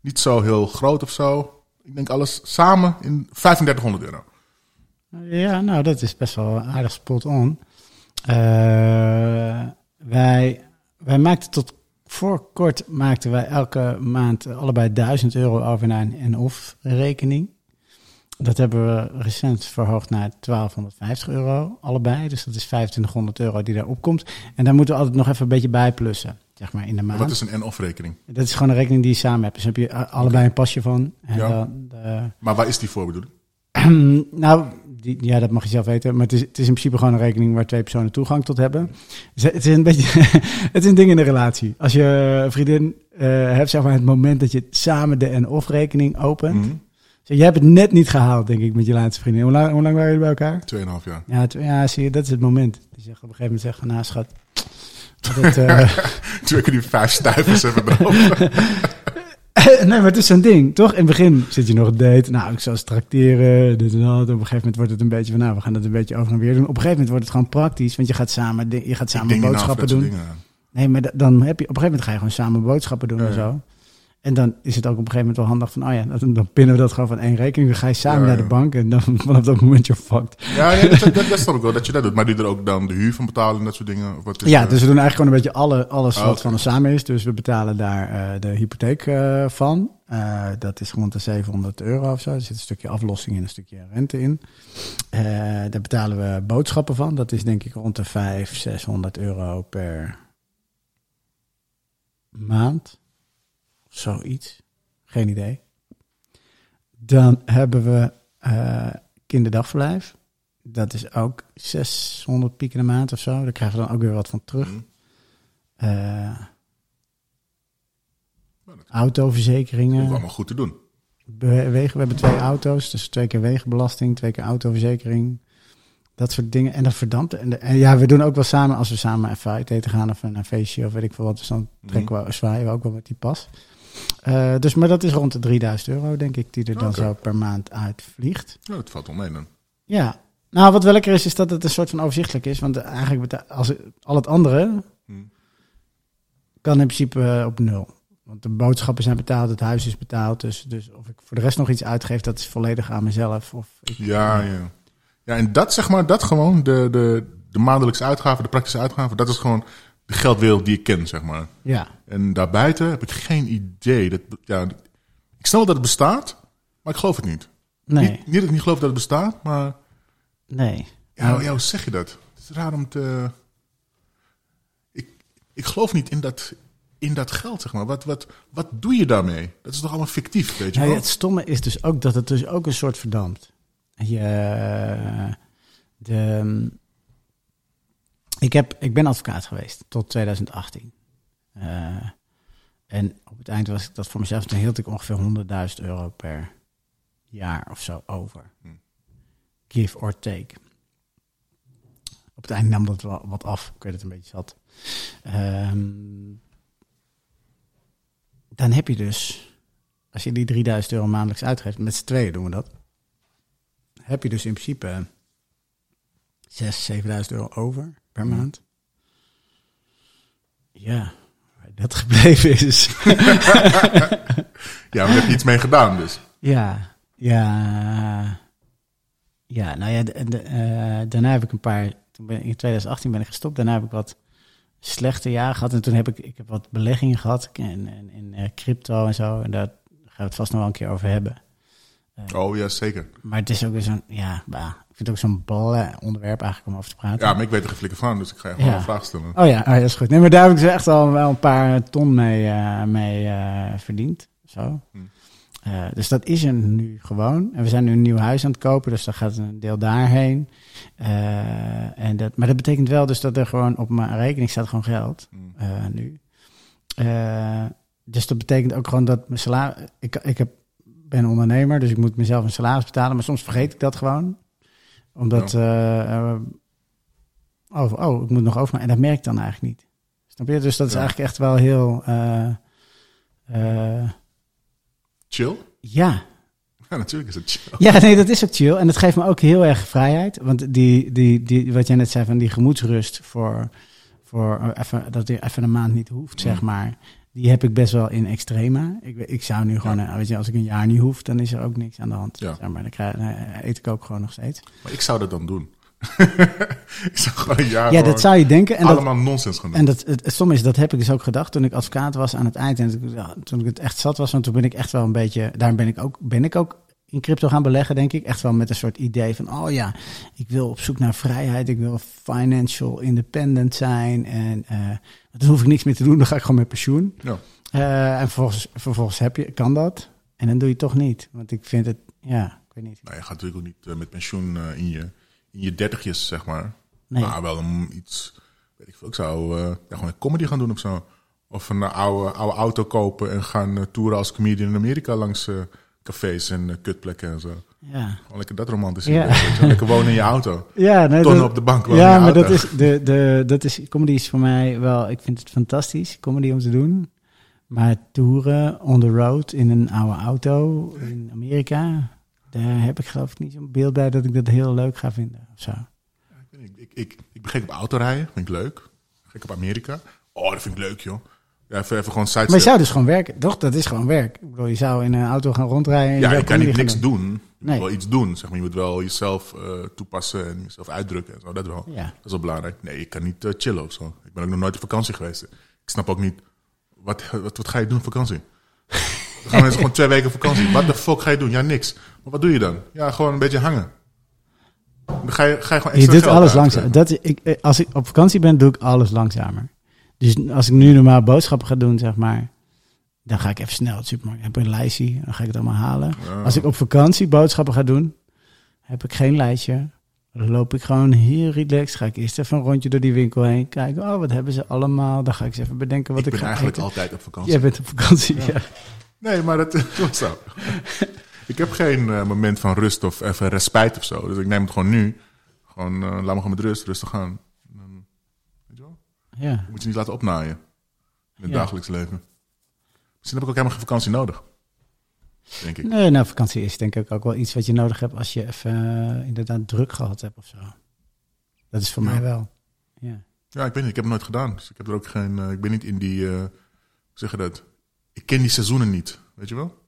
niet zo heel groot of zo. Ik denk alles samen in 3500 euro. Ja, nou, dat is best wel aardig spot on. Eh, wij, wij maakten tot voor kort maakten wij elke maand allebei 1000 euro over naar een en-of rekening. Dat hebben we recent verhoogd naar 1250 euro, allebei. Dus dat is 2500 euro die daarop komt. En daar moeten we altijd nog even een beetje bij plussen, zeg maar, in de maand. Wat is een en-of rekening? Dat is gewoon een rekening die je samen hebt. Dus heb je allebei een pasje van. En Ja. dan, eh, Maar waar is die voor bedoeling? nou, die, ja, dat mag je zelf weten. Maar het is, het is in principe gewoon een rekening waar twee personen toegang tot hebben. Dus het is een beetje, het is een ding in de relatie. Als je een vriendin eh, hebt, zeg maar, het moment dat je samen de en-of rekening opent. Zeg, jij hebt het net niet gehaald, denk ik, met je laatste vriendin. Hoe lang, hoe lang waren jullie bij elkaar? Tweeënhalf jaar. Ja, ja, zie je, dat is het moment. Die zegt op een gegeven moment zeggen, nou schat, dat, Toen ik die vijf stuivers erop. nee, maar het is zo'n ding, toch? In het begin zit je nog date. Nou, ik zou eens tracteren, dit en dat. Op een gegeven moment wordt het een beetje van, nou, we gaan dat een beetje over en weer doen. Op een gegeven moment wordt het gewoon praktisch, want je gaat samen, je gaat samen boodschappen doen. Nee, maar da- dan heb je, op een gegeven moment ga je gewoon samen boodschappen doen Ja, en zo. En dan is het ook op een gegeven moment wel handig van, oh ja, dan, dan pinnen we dat gewoon van één rekening. Dan ga je samen Ja, naar de bank en dan vanaf dat moment je fucked. Ja, nee, dat, dat, dat snap ik wel, dat je dat doet. Maar je er ook dan de huur van betalen en dat soort dingen? Of wat is Ja, dus we doen eigenlijk gewoon een beetje alle, alles Oh, wat van ons samen is. Dus we betalen daar eh, de hypotheek eh, van. Eh, dat is rond de 700 euro of zo. Er zit een stukje aflossing en een stukje rente in. Daar betalen we boodschappen van. Dat is denk ik rond de 500, 600 euro per maand. Zoiets. Geen idee. Dan hebben we eh, kinderdagverblijf. Dat is ook 600 piek in de maand of zo. Daar krijgen we dan ook weer wat van terug. Mhm. Nou, dat autoverzekeringen. is allemaal goed te doen. Wegen, we hebben twee auto's, dus twee keer wegenbelasting, twee keer autoverzekering. Dat soort dingen. En dat verdampt. En, de- en ja, we doen ook wel samen, als we samen even uit eten gaan of een feestje of weet ik veel wat. Dus dan trekken we, zwaaien we ook wel met die pas. Eh, dus, maar dat is rond de 3000 euro, denk ik, die er dan zo per maand uitvliegt. Ja, dat valt wel mee dan. Ja. Nou, wat wel lekker is, is dat het een soort van overzichtelijk is. Want eigenlijk, als al het andere Hmm. kan in principe eh, op nul. Want de boodschappen zijn betaald, het huis is betaald. Dus, dus of ik voor de rest nog iets uitgeef, dat is volledig aan mezelf. Of ik, Ja, ja. Ja, en dat zeg maar, dat gewoon, de, de, de maandelijkse uitgaven, de praktische uitgaven, dat is gewoon de geldwereld die ik ken, zeg maar. Ja, En daarbuiten heb ik geen idee. Dat, ja, ik snap wel dat het bestaat, maar ik geloof het niet. nee, Niet, niet dat ik niet geloof dat het bestaat, maar nee. ja, ja, hoe zeg je dat? Het is raar om te... Ik, ik geloof niet in dat, in dat geld, zeg maar. Wat, wat, wat doe je daarmee? Dat is toch allemaal fictief, weet je Nou, wel? het stomme is dus ook dat het dus ook een soort verdampt. Je, eh, de, ik, heb, ik ben advocaat geweest tot 2018. Eh, en op het eind was ik dat voor mezelf, toen hield ik ongeveer 100.000 euro per jaar of zo over. Hm. Give or take. Op het eind nam dat wel wat af. Ik weet het een beetje zat. Ehm, dan heb je dus, als je die 3000 euro maandelijks uitgeeft, met z'n tweeën doen we dat, heb je dus in principe 6.000, 7000 euro over per maand. Ja, waar dat gebleven is. Ja, maar daar heb je iets mee gedaan dus. Ja, ja. Ja, nou ja, de, de, eh, daarna heb ik een paar. Toen ben ik, in 2018 ben ik gestopt. Daarna heb ik wat slechte jaren gehad. En toen heb ik, ik heb wat beleggingen gehad in, in, in eh, crypto en zo. En daar gaan we het vast nog wel een keer over hebben. Oh ja, zeker. Maar het is ook weer zo'n, ja, bah, vind het ook zo'n bal onderwerp eigenlijk om over te praten. Ja, maar ik weet er geen flikker van, dus ik ga je gewoon Ja. een vraag stellen. Oh ja, oh ja, dat is goed. Nee, maar daar heb ik dus echt al wel een paar ton mee, eh, mee eh, verdiend. Zo. Hm. Eh, dus dat is er nu gewoon. En we zijn nu een nieuw huis aan het kopen, dus dan gaat een deel daarheen. En dat, maar dat betekent wel dus dat er gewoon op mijn rekening staat gewoon geld. Hm. nu. Dus dat betekent ook gewoon dat mijn salaris... Ik, ik heb, ben ondernemer, dus ik moet mezelf een salaris betalen. Maar soms vergeet ik dat gewoon. Omdat... eh, eh, oh, oh, ik moet nog overmaken. En dat merk ik dan eigenlijk niet. Snap je? Dus dat is Ja. eigenlijk echt wel heel... eh, Chill? ja, Ja, natuurlijk is het chill. ja, nee, dat is ook chill. En dat geeft me ook heel erg vrijheid. Want die, die, die, wat jij net zei van die gemoedsrust voor, voor even, dat je even een maand niet hoeft, zeg Mm. maar. Die heb ik best wel in extrema. Ik, ik zou nu gewoon, eh, weet je, als ik een jaar niet hoef, dan is er ook niks aan de hand. Ja. Zeg maar dan krijg, eh, eet ik ook gewoon nog steeds. Maar ik zou dat dan doen. ik zou gewoon een jaar Ja, dat zou je denken. En dat, allemaal nonsens gaan doen. En dat, het, het stomme is, dat heb ik dus ook gedacht toen ik advocaat was aan het eind. En toen ik het echt zat was, want toen ben ik echt wel een beetje... Daarom ben ik ook, ben ik ook in crypto gaan beleggen, denk ik. Echt wel met een soort idee van, oh ja, ik wil op zoek naar vrijheid. Ik wil financial independent zijn. En eh, dan hoef ik niks meer te doen, dan ga ik gewoon met pensioen. Ja. Eh, en vervolgens, vervolgens heb je, kan dat. En dan doe je het toch niet. Want ik vind het, ja, ik weet niet. Nou, je gaat natuurlijk ook niet eh, met pensioen in, je, in je dertigjes, zeg maar. Nee. Maar wel om iets, weet ik veel, ik zou ja, gewoon een comedy gaan doen of zo. Of een oude, oude auto kopen en gaan toeren als comedian in Amerika langs cafés en eh, kutplekken en zo. Ja, Gewoon lekker dat romantisch. Ja. Lekker wonen in je auto. ja nee, Tonnen dat- op de bank wonen Ja, in je maar auto. dat is, de, de, dat is, comedy is voor mij wel, ik vind het fantastisch, comedy om te doen. Maar toeren on the road in een oude auto in Amerika, daar heb ik geloof ik niet zo'n beeld bij dat ik dat heel leuk ga vinden. Of zo. Ik, ik, ik, ik, ik ben gek op autorijden, vind ik leuk. Gek op Amerika. Oh, dat vind ik leuk, joh. Ja, even, even gewoon Maar je sidestep. zou dus gewoon werken, toch? Dat is gewoon werk. Ik bedoel, je zou in een auto gaan rondrijden. en Ja, je kan niet niks doen. Je Nee. moet wel iets doen. Zeg maar. Je moet wel jezelf eh, toepassen en jezelf uitdrukken en zo. Dat wel. Ja. Dat is wel belangrijk. Nee, ik kan niet eh, chillen of zo. Ik ben ook nog nooit op vakantie geweest. Ik snap ook niet, wat, wat, wat ga je doen op vakantie? Dan gaan mensen gewoon twee weken op vakantie. Wat de fuck ga je doen? Ja, niks. Maar wat doe je dan? Ja, gewoon een beetje hangen. Dan ga je, ga je gewoon Je extra doet geld alles langzaam. Dat, ik, eh, als ik op vakantie ben, doe ik alles langzamer. Dus als ik nu normaal boodschappen ga doen, zeg maar, dan ga ik even snel de supermarkt. Heb een lijstje, dan ga ik het allemaal halen. Ja. Als ik op vakantie boodschappen ga doen, heb ik geen lijstje. Dan loop ik gewoon heel relaxed. Ga ik eerst even een rondje door die winkel heen. Kijken, oh, wat hebben ze allemaal? Dan ga ik eens even bedenken wat ik ik, ben ga eigenlijk eten. altijd op vakantie. Jij bent op vakantie, ja. Nee, maar dat wel zo. ik heb geen eh, moment van rust of even respijt of zo. Dus ik neem het gewoon nu. Gewoon, eh, laat me gewoon met rust, rustig gaan. Dan, weet je wel? Ja. Je moet je niet laten opnaaien. In het Ja. dagelijks leven. Misschien heb ik ook helemaal geen vakantie nodig. Denk ik. Nee, nou, vakantie is denk ik ook wel iets wat je nodig hebt als je even eh, inderdaad druk gehad hebt of zo. Dat is voor Ja. mij wel. Ja. Ja, ik weet niet. Ik heb het nooit gedaan. Dus ik heb er ook geen. eh, ik ben niet in die. hoe zeg je dat? Ik ken die seizoenen niet. Weet je wel?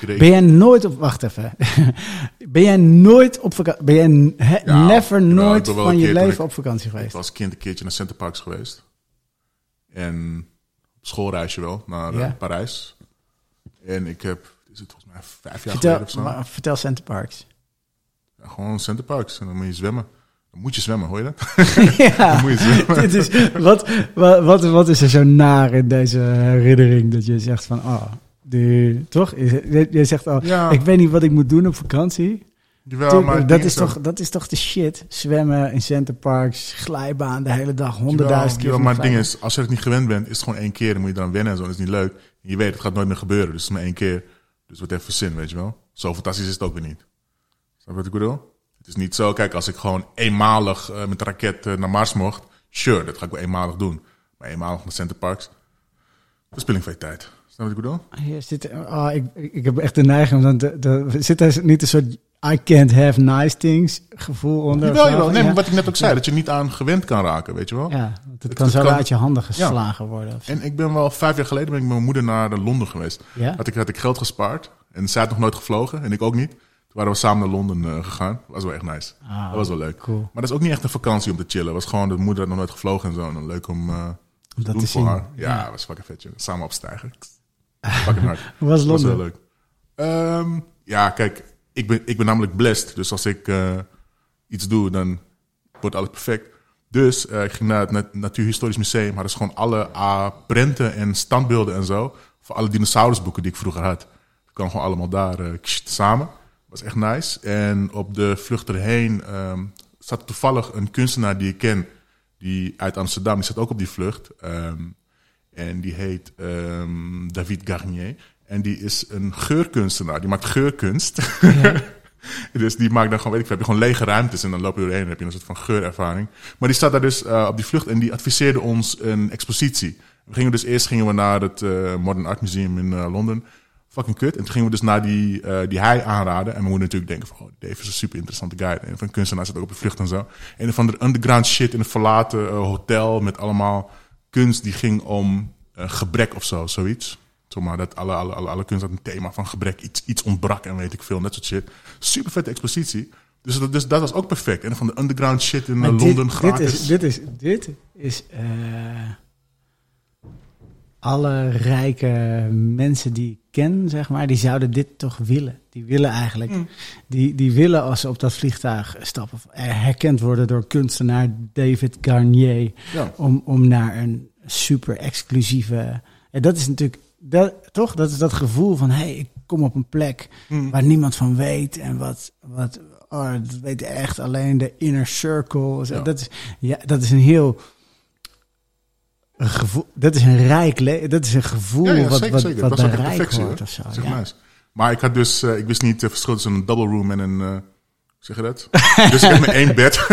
Ik Ben jij nooit op... Wacht even. ben jij nooit op vakantie... Ben jij n- he- Ja, never ik nooit van je leven ik- op vakantie Ik geweest? was als kind een keertje naar Centerparks geweest. En op schoolreisje wel, naar eh. Parijs. En ik heb, is het volgens mij vijf jaar Vertel, geleden of zo. maar, vertel Center Parks. Gewoon Centerparks. En dan moet je zwemmen. Dan moet je zwemmen, hoor je dat? ja, moet je zwemmen. dit is, wat, wat, wat, wat is er zo naar in deze herinnering dat je zegt van... Oh, die, toch? Je zegt al, Ja. ik weet niet wat ik moet doen op vakantie. Jawel, maar dat, is toch, dat is toch de shit. Zwemmen in centerparks, glijbaan de hele dag, honderdduizend keer. Jawel, maar het ding is, als je het niet gewend bent, is het gewoon één keer. Dan moet je eraan wennen en zo. Dat is niet leuk. En je weet, het gaat nooit meer gebeuren. Dus het is maar één keer. Dus wat even zin, weet je wel. Zo fantastisch is het ook weer niet. Snap je wat ik bedoel? Het is niet zo, kijk, als ik gewoon eenmalig eh, met de raket eh, naar Mars mocht. Sure, dat ga ik wel eenmalig doen. Maar eenmalig naar Centerparks. Verspilling van je tijd. Snap je wat ik bedoel? Hier zit, oh, ik, ik heb echt de neiging om dan te, te- zit er niet een soort I can't have nice things gevoel onder? Jawel, jawel. Nee, ja. wat ik net ook zei, dat je niet aan gewend kan raken, weet je wel. Ja, want het kan het zo kan- uit je handen geslagen worden. En ik ben wel vijf jaar geleden ben ik met mijn moeder naar Londen geweest. Ja? Had ik, had ik geld gespaard. En zij had nog nooit gevlogen. En ik ook niet. Toen waren we samen naar Londen eh, gegaan. Dat was wel echt nice. Ah, dat was wel leuk. cool. Maar dat is ook niet echt een vakantie om te chillen. Het was gewoon, de moeder had nog nooit gevlogen en zo. En dan leuk om te dat doen te voor zien. haar. Ja, Ja. was fucking vet. joh. Samen opstijgen. Fucking hard. Hoe was Dat was Londen? wel leuk. Ehm, ja, kijk. Ik ben, ik ben namelijk blessed. Dus als ik eh, iets doe, dan wordt alles perfect. Dus eh, ik ging naar het Nat- Natuurhistorisch Museum. Hadden ze gewoon alle ah, prenten en standbeelden en zo. Voor alle dinosaurusboeken die ik vroeger had. Dat kwam gewoon allemaal daar kst, samen. was echt nice. En op de vlucht erheen ehm, zat toevallig een kunstenaar die ik ken. Die uit Amsterdam. Die zat ook op die vlucht. Ehm, en die heet ehm, David Garnier. En die is een geurkunstenaar. Die maakt geurkunst. dus die maakt dan gewoon, weet ik veel, heb je gewoon lege ruimtes. En dan loop je doorheen en heb je een soort van geurervaring. Maar die staat daar dus eh, op die vlucht en die adviseerde ons een expositie. We gingen dus eerst gingen we naar het eh, Modern Art Museum in eh, Londen. Fucking kut. En toen gingen we dus naar die, die hij aanraden. En we moeten natuurlijk denken van, oh, Dave is een super interessante guy. En van kunstenaar zit ook op de vlucht en zo. Een van de underground shit in een verlaten hotel met allemaal kunst die ging om eh, gebrek of zo, zoiets. Zomaar dat alle, alle, alle, alle kunst had een thema van gebrek, iets, iets ontbrak en weet ik veel, net soort shit. Super vette expositie. Dus dat, dus dat was ook perfect. En van de underground shit in Maar eh, dit- Londen dit, gratis. is, dit is, dit is eh, alle rijke mensen die ik ken, zeg maar, die zouden dit toch willen. Die willen eigenlijk, Mm. die, die willen als ze op dat vliegtuig stappen, eh, herkend worden door kunstenaar David Garnier. Ja. Om, om naar een super exclusieve. En dat is natuurlijk, dat, toch? Dat is dat gevoel van: hé, hey, ik kom op een plek Mm. waar niemand van weet. En wat, wat oh, dat weet echt alleen de inner circle. Ja. Dat, is, ja, dat is een heel. Een gevoel, dat is een rijk dat is een gevoel Ja, ja, wat, zeker, wat, wat perfectie, wordt of zo. Maar ik had dus, eh, ik wist niet het verschil tussen een double room en een, eh, hoe zeg je dat? dus ik had maar één bed.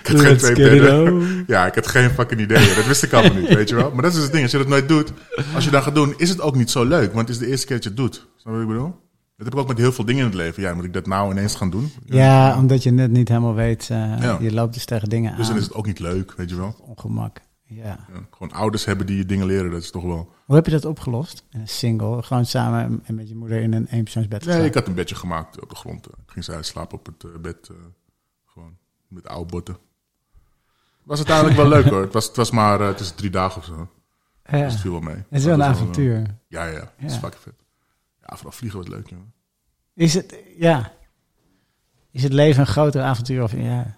ik had geen twee bedden. Ja, ik had geen fucking idee. Dat wist ik allemaal niet, weet je wel. Maar dat is dus het ding. Als je dat nooit doet, als je dat gaat doen, is het ook niet zo leuk. Want het is de eerste keer dat je het doet. Snap je wat ik bedoel? Dat heb ik ook met heel veel dingen in het leven. Ja, moet ik dat nou ineens gaan doen? Ja, omdat je net niet helemaal weet. eh, Ja. Je loopt dus tegen dingen Dus aan. dan is het ook niet leuk, weet je wel. Ongemak. Ja. Ja, gewoon ouders hebben die je dingen leren, dat is toch wel... Hoe heb je dat opgelost? In een single, gewoon samen en met je moeder in een eenpersoonsbed Nee, ik had een bedje gemaakt op de grond. Ik ging zij slapen op het eh, bed. eh, gewoon met oude botten. Was het eigenlijk wel leuk hoor. Het was, het was maar eh, het is drie dagen of zo. Ja. Dus het viel wel mee. Het is wel een avontuur. eh, ja, ja, ja. Het is fucking vet. Ja, vooral vliegen was leuk, jongen. Is het, ja. Is het leven een groter avontuur? Of, ja.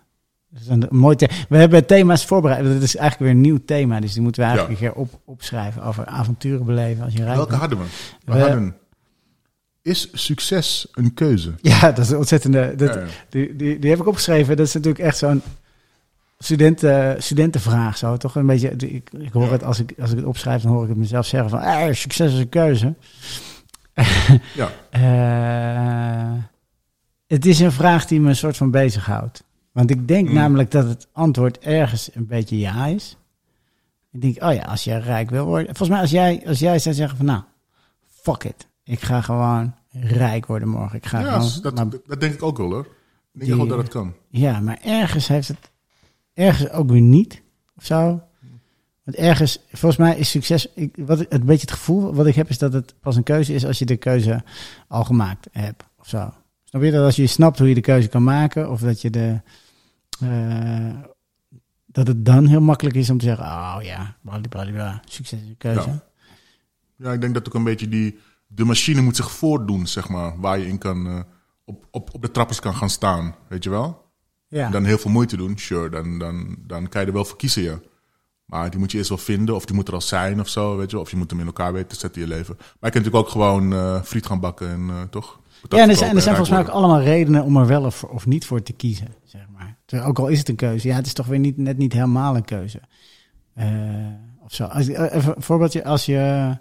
Dat is een mooi. We hebben thema's voorbereid. Dat is eigenlijk weer een nieuw thema. Dus die moeten we eigenlijk Ja. een keer op, opschrijven. Over avonturen beleven als je rijk Welke hadden we? We, We- hadden... Is succes een keuze? Ja, dat is een ontzettende... Dat, Ja, ja. Die, die, die heb ik opgeschreven. Dat is natuurlijk echt zo'n studenten, studentenvraag. Zo, toch een beetje... Ik, ik hoor het als ik, als ik het opschrijf, dan hoor ik het mezelf zeggen van... Ah, succes is een keuze. Ja. Eh, het is een vraag die me een soort van bezighoudt. Want ik denk Mm. namelijk dat het antwoord ergens een beetje ja is. Ik denk, oh ja, als jij rijk wil worden. Volgens mij, als jij, als jij zou zeggen van nou, fuck it. Ik ga gewoon rijk worden morgen. Ik ga Ja, gewoon. dat, maar- dat denk ik ook wel hoor. Ik denk Die- gewoon dat het kan. ja, maar ergens heeft het. Ergens ook weer niet. Of zo. Want ergens, volgens mij is succes. Ik, wat, een beetje het gevoel wat ik heb is dat het pas een keuze is als je de keuze al gemaakt hebt. Of zo. Snap je dat als je snapt hoe je de keuze kan maken? Of dat je de. Eh, dat het dan heel makkelijk is om te zeggen: Oh ja, blablabla, succes een keuze. Ja. Ja, ik denk dat ook een beetje die... De machine moet zich voordoen, zeg maar. Waar je in kan... eh, op, op, op de trappers kan gaan staan, weet je wel? Ja. En dan heel veel moeite doen, sure, dan, dan, dan kan je er wel voor kiezen, ja. Maar die moet je eerst wel vinden, of die moet er al zijn of zo, weet je wel. Of je moet hem in elkaar weten te zetten in je leven. Maar je kunt natuurlijk ook gewoon eh, friet gaan bakken en eh, toch? Dat Ja, en er zijn, er zijn volgens mij ook allemaal redenen om er wel of, of niet voor te kiezen, zeg maar. Ook al is het een keuze, ja, het is toch weer niet, net niet helemaal een keuze. Eh, of zo. Als, eh, even een voorbeeldje, als je...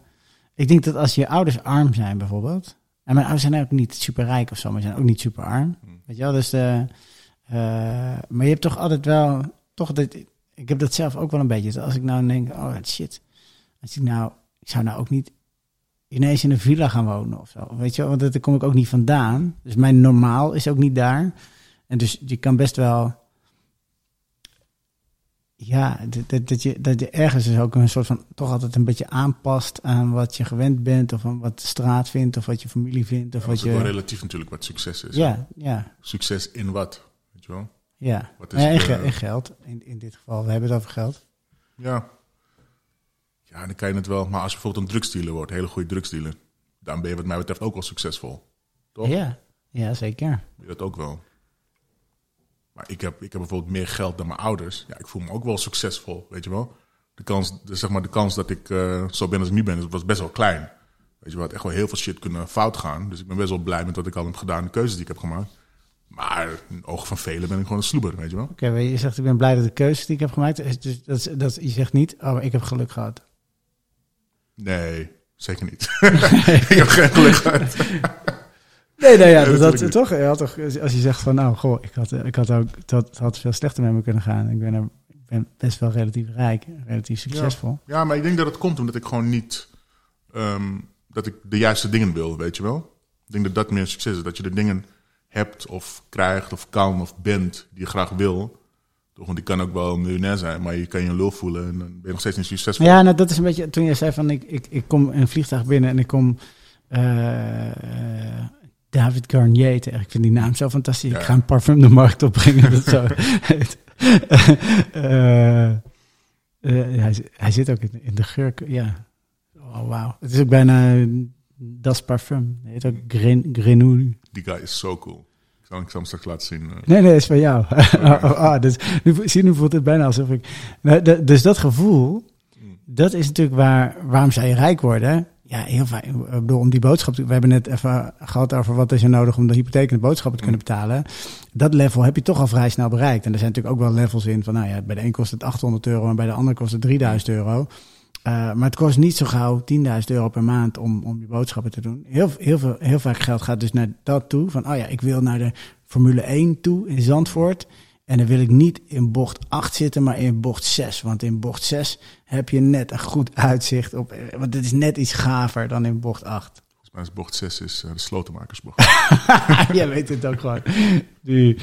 Ik denk dat als je ouders arm zijn bijvoorbeeld... En mijn ouders zijn ook niet super rijk of zo, maar zijn ook niet super arm. Hmm. Weet je wel, dus de... eh, maar je hebt toch altijd wel... Toch dat, ik heb dat zelf ook wel een beetje. Dus als ik nou denk, oh shit. Als ik nou... Ik zou nou ook niet ineens in een villa gaan wonen of zo. Weet je, wel, want daar kom ik ook niet vandaan. Dus mijn normaal is ook niet daar. En dus je kan best wel. Ja, dat, dat, je, dat je ergens dus ook een soort van. toch altijd een beetje aanpast aan wat je gewend bent. of aan wat de straat vindt. of wat je familie vindt. of Ja, wat is ook wel je. relatief natuurlijk wat succes is. Ja, ja, Succes in wat? Weet je wel? ja. Wat is Ja, de- en geld. In, in dit geval, we hebben het over geld. Ja. Ja, dan kan je het wel. Maar als je bijvoorbeeld een drugsdealer wordt, een hele goede drugsdealer, dan ben je wat mij betreft ook wel succesvol. Toch? Ja, ja, zeker. Dat ook wel. Maar ik heb, ik heb bijvoorbeeld meer geld dan mijn ouders. Ja, ik voel me ook wel succesvol, weet je wel. De kans, de, zeg maar, de kans dat ik eh, zo ben als ik nu ben, was best wel klein. Weet je wel, had echt wel heel veel shit kunnen fout gaan. Dus ik ben best wel blij met wat ik al heb gedaan, de keuzes die ik heb gemaakt. Maar in ogen van velen ben ik gewoon een sloeber, weet je wel. Oké, je zegt ik ben blij dat de keuze die ik heb gemaakt. Dus dat, is- dat, je zegt niet, oh, ik heb geluk gehad. Nee, zeker niet. ik heb geen geluk gehad. Nee, nee, ja, dat, natuurlijk toch, ja, toch. Als je zegt van, nou, goh, ik had, ik had ook, het had, veel slechter met me kunnen gaan. Ik ben, er, ik ben best wel relatief rijk, relatief succesvol. Ja, maar ik denk dat het komt omdat ik gewoon niet... ehm, dat ik de juiste dingen wil, weet je wel. Ik denk dat dat meer succes is. Dat je de dingen hebt of krijgt of kan of bent die je graag wil. Toch, want ik kan ook wel een miljonair zijn, maar je kan je een lul voelen en dan ben je nog steeds niet succesvol. Ja, nou, dat is een beetje, toen je zei van, ik, ik, ik kom in een vliegtuig binnen en ik kom eh, eh, David Garnier tegen. Ik vind die naam zo fantastisch. Ja. Ik ga een parfum de markt opbrengen, dat zo heet. Eh, hij, hij zit ook in, in de geur, ja. Oh, wauw. Het is ook bijna Das Parfum. Hij heet ook Gren, Grenouille. Die guy is zo cool. Zal, ik zal hem straks laten zien. eh. Nee, nee, is van jou. oh, oh, ah, dus, nu, zie, nu voelt het bijna alsof ik... Nou, dus dat gevoel, dat is natuurlijk waar... Waarom zou je rijk worden? Ja, heel fijn. Ik bedoel, om die boodschap... te- We hebben net even gehad over wat is er nodig om de hypotheek en de boodschappen te kunnen betalen. Dat level heb je toch al vrij snel bereikt. En er zijn natuurlijk ook wel levels in van... Nou ja, bij de een kost het 800 euro en bij de ander kost het 3000 euro. Eh, maar het kost niet zo gauw 10.000 euro per maand om, om je boodschappen te doen. Heel, heel, veel, heel vaak geld gaat dus naar dat toe. Van, oh ja, ik wil naar de Formule 1 toe in Zandvoort. En dan wil ik niet in bocht 8 zitten, maar in bocht 6. Want in bocht 6 heb je net een goed uitzicht op... Want het is net iets gaver dan in bocht 8. Volgens mij is bocht 6 is eh, de slotenmakersbocht. Jij weet het ook gewoon. Die,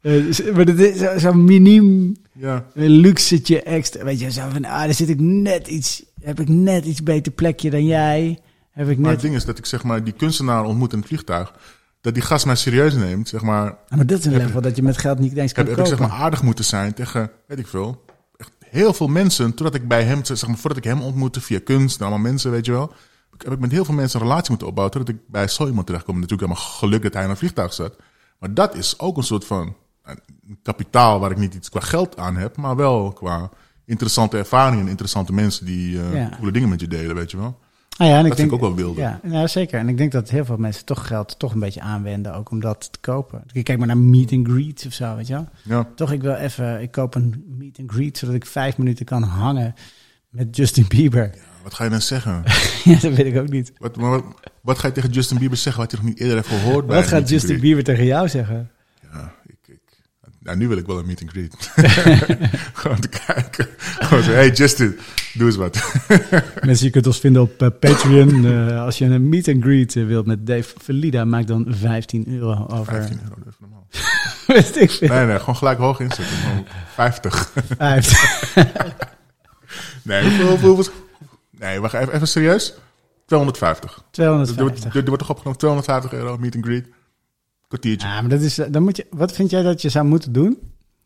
eh, maar dat is zo- zo'n miniem ja, een luxetje extra. Weet je, zo van, ah, daar zit ik net iets... Heb ik net iets beter plekje dan jij? Heb ik maar net... het ding is dat ik zeg maar die kunstenaar ontmoet in het vliegtuig. Dat die gast mij serieus neemt, zeg maar. Ah, maar dat is een level dat je met geld niet eens kan heb, heb ik zeg maar aardig moeten zijn tegen, weet ik veel, echt heel veel mensen. Totdat ik bij hem, zeg maar, voordat ik hem ontmoette via kunst en allemaal mensen, weet je wel. Heb ik met heel veel mensen een relatie moeten opbouwen. Totdat ik bij zo iemand terechtkom. Natuurlijk helemaal geluk dat hij in een vliegtuig zat. Maar dat is ook een soort van kapitaal waar ik niet iets qua geld aan heb. Maar wel qua interessante ervaringen en interessante mensen die eh Ja. coole dingen met je delen, weet je wel. Ah ja, en ik Dat denk, vind ik ook wel wilde. Ja, nou, zeker. En ik denk dat heel veel mensen toch geld toch een beetje aanwenden, ook om dat te kopen. Kijk maar naar meet and greets of zo, weet je wel. Ja. Toch, ik wil even, ik koop een meet and greet, zodat ik vijf minuten kan hangen met Justin Bieber. Wat ga je dan zeggen? ja, dat weet ik ook niet. wat, maar wat, wat ga je tegen Justin Bieber zeggen wat je nog niet eerder hebt gehoord? Wat gaat Justin greet? Bieber tegen jou zeggen? Nou, nu wil ik wel een meet and greet. Gewoon te kijken. Gewoon zo, hey Justin, doe eens wat. Mensen, je kunt ons vinden op eh, Patreon. Eh, als je een meet and greet eh, wilt met Dave Valida, maak dan 15 euro over. 15 euro, dat is normaal. Nee, nee, gewoon gelijk hoog inzetten. Gewoon 50. Vijf. Nee, hoeveel, hoeveel, Nee, wacht even, even serieus. 250. Er, 250. wordt- er wordt toch opgenomen 250 euro meet and greet. Kwartiertje. Ja, maar dat is, dan moet je, wat vind jij dat je zou moeten doen?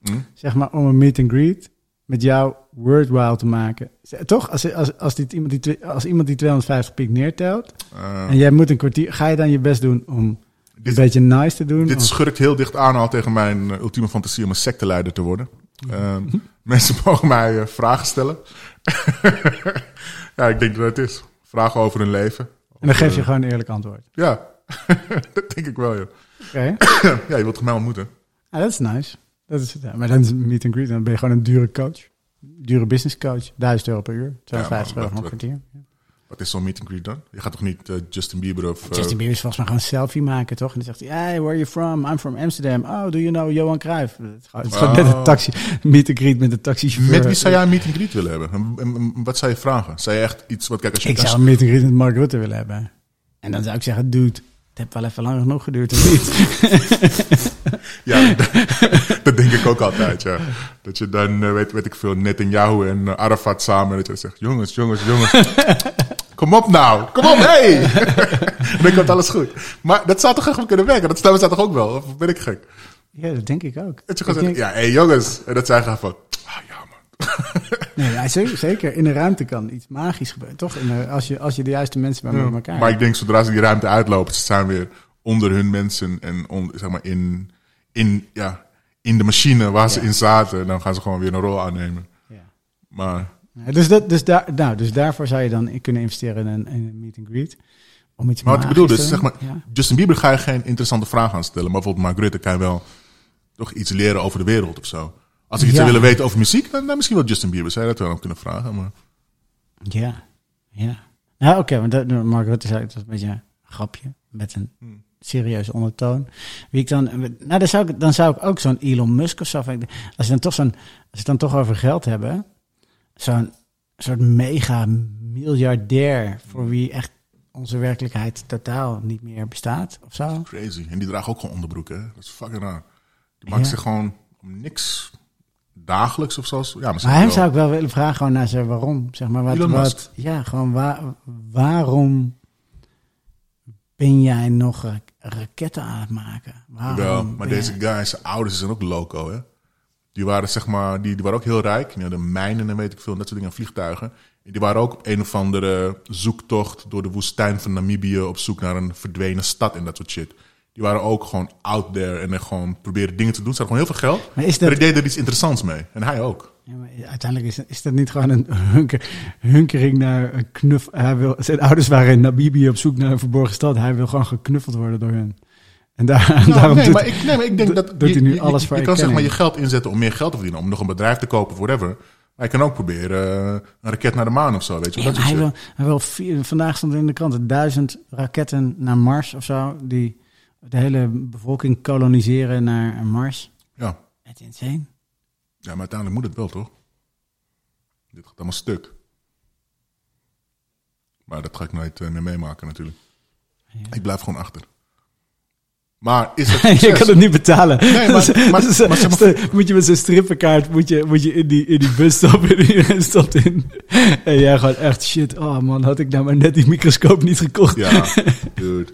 Hm? Zeg maar om een meet and greet met jou worthwhile te maken. Toch? Als, als, als, dit iemand, die, als iemand die 250 piek neertelt Eh, en jij moet een kwartier, ga je dan je best doen om een dit, beetje nice te doen? dit Of- schurkt heel dicht aan al tegen mijn eh, ultieme fantasie om een secteleider te worden. Eh, mensen mogen mij eh, vragen stellen. ja, ik denk dat het is. Vragen over hun leven. en dan geef Eh, je gewoon een eerlijk antwoord. Ja, dat denk ik wel, joh. Oké. ja, je wilt mij ontmoeten? Ah, dat is nice. Dat is ja. Maar dan is het meet and greet. Dan ben je gewoon een dure coach. Dure business coach. 1000 euro per uur. 250 maar euro wat- kwartier. Wat is zo'n meet and greet dan? Je gaat toch niet eh, Justin Bieber of... eh, Justin Bieber is volgens mij gewoon een selfie maken, toch? En dan zegt hij, hey, where are you from? I'm from Amsterdam. Oh, do you know Johan Cruijff? Het is gewoon, gewoon Oh. net een taxi, meet and greet met een taxichauffeur. met wie zou jij een meet and greet willen hebben? En- wat zou je vragen? Zou je echt iets... Wat, kijk, als je, Ik zou een meet and greet met Mark Rutte willen hebben. En dan zou ik zeggen, dude, het heeft wel even lang genoeg geduurd, of niet? Ja, dat denk ik ook altijd, ja. Dat je dan, eh, weet, weet ik veel, Netanyahu en eh, Arafat samen, dat je zegt, jongens, jongens, jongens, kom op nou, kom op, hey! dan komt alles goed. Maar dat zou toch echt wel kunnen werken? Dat stemmen zij toch ook wel? Of ben ik gek? ja, dat denk ik ook. Dat je gewoon zegt, denk- ja, hey jongens. En dat zij gaan van, ah ja man. Nee, ja, zeker. In de ruimte kan iets magisch gebeuren, toch? De- als, je, als je de juiste mensen bij elkaar Maar ik denk, zodra ze die ruimte uitlopen, ze staan weer onder hun mensen en on, zeg maar in, in, ja, in de machine waar ze in zaten. Dan gaan ze gewoon weer een rol aannemen. Ja. Maar Dus, dat, dus, daar, nou, dus daarvoor zou je dan in kunnen investeren in een, in een meet and greet. Om iets Maar wat ik bedoel, dus zeg maar, Ja. Justin Bieber ga je geen interessante vragen aan stellen. Maar bijvoorbeeld Mark Rutte kan je wel toch iets leren over de wereld of zo. Als ik iets Ja. zou willen weten over muziek, dan, dan misschien wel Justin Bieber. Zou je dat wel kunnen vragen? Maar Ja, ja. Nou, oké, dat, Rutte zei, het was een beetje een grapje met een Hmm. serieuze ondertoon. Wie ik dan, nou, dan zou ik, dan zou ik ook zo'n Elon Musk of zo. Als je dan toch zo'n, als je het dan toch over geld hebben, zo'n soort mega miljardair voor wie echt onze werkelijkheid totaal niet meer bestaat of zo. crazy. En die dragen ook gewoon onderbroeken. Hè? Dat is fucking raar. Die maakt Ja. zich gewoon om niks dagelijks of zo. Ja, Maar hem zou ik wel willen vragen gewoon naar zijn waarom. Zeg maar wat, wat ja, gewoon waar, waarom ben jij nog ra- raketten aan het maken? Waarom Wel, maar deze jij- guys, zijn ouders zijn ook loco, hè. Die waren, zeg maar, die, die waren ook heel rijk. Die hadden mijnen en weet ik veel, dat soort dingen, vliegtuigen. En die waren ook op een of andere zoektocht door de woestijn van Namibië op zoek naar een verdwenen stad en dat soort shit. Die waren ook gewoon out there en gewoon proberen dingen te doen. Ze hadden gewoon heel veel geld. Maar is Maar dat, die deden er iets interessants mee. En hij ook. ja, maar uiteindelijk is, is dat niet gewoon een hunker, hunkering naar een knuff. Hij wil, zijn ouders waren in Namibië op zoek naar een verborgen stad. Hij wil gewoon geknuffeld worden door hen. En daar, Nou, daarom nee, doet- maar ik, nee, maar ik denk dat... doet je, hij nu alles je, voor je kan zeg maar je geld inzetten om meer geld te verdienen. Om nog een bedrijf te kopen of whatever. Maar je kan ook proberen eh, een raket naar de maan of zo, weet je. Ja, dat hij, wil, hij wil vier, vandaag stond in de krant duizend raketten naar Mars of zo. Die de hele bevolking koloniseren naar Mars. Ja. Het is insane. ja, maar uiteindelijk moet het wel, toch? Dit gaat allemaal stuk. Maar dat ga ik nooit eh, meer meemaken natuurlijk. Ik blijf gewoon achter. Maar is het je kan het niet betalen. Nee, maar- maar- maar zeg maar- stel- moet je met zo'n strippenkaart moet je, moet je in, die, in die bus stappen en iedereen stapt in. En jij gewoon echt shit. Oh man, had ik nou maar net die microscoop niet gekocht. Ja, dude.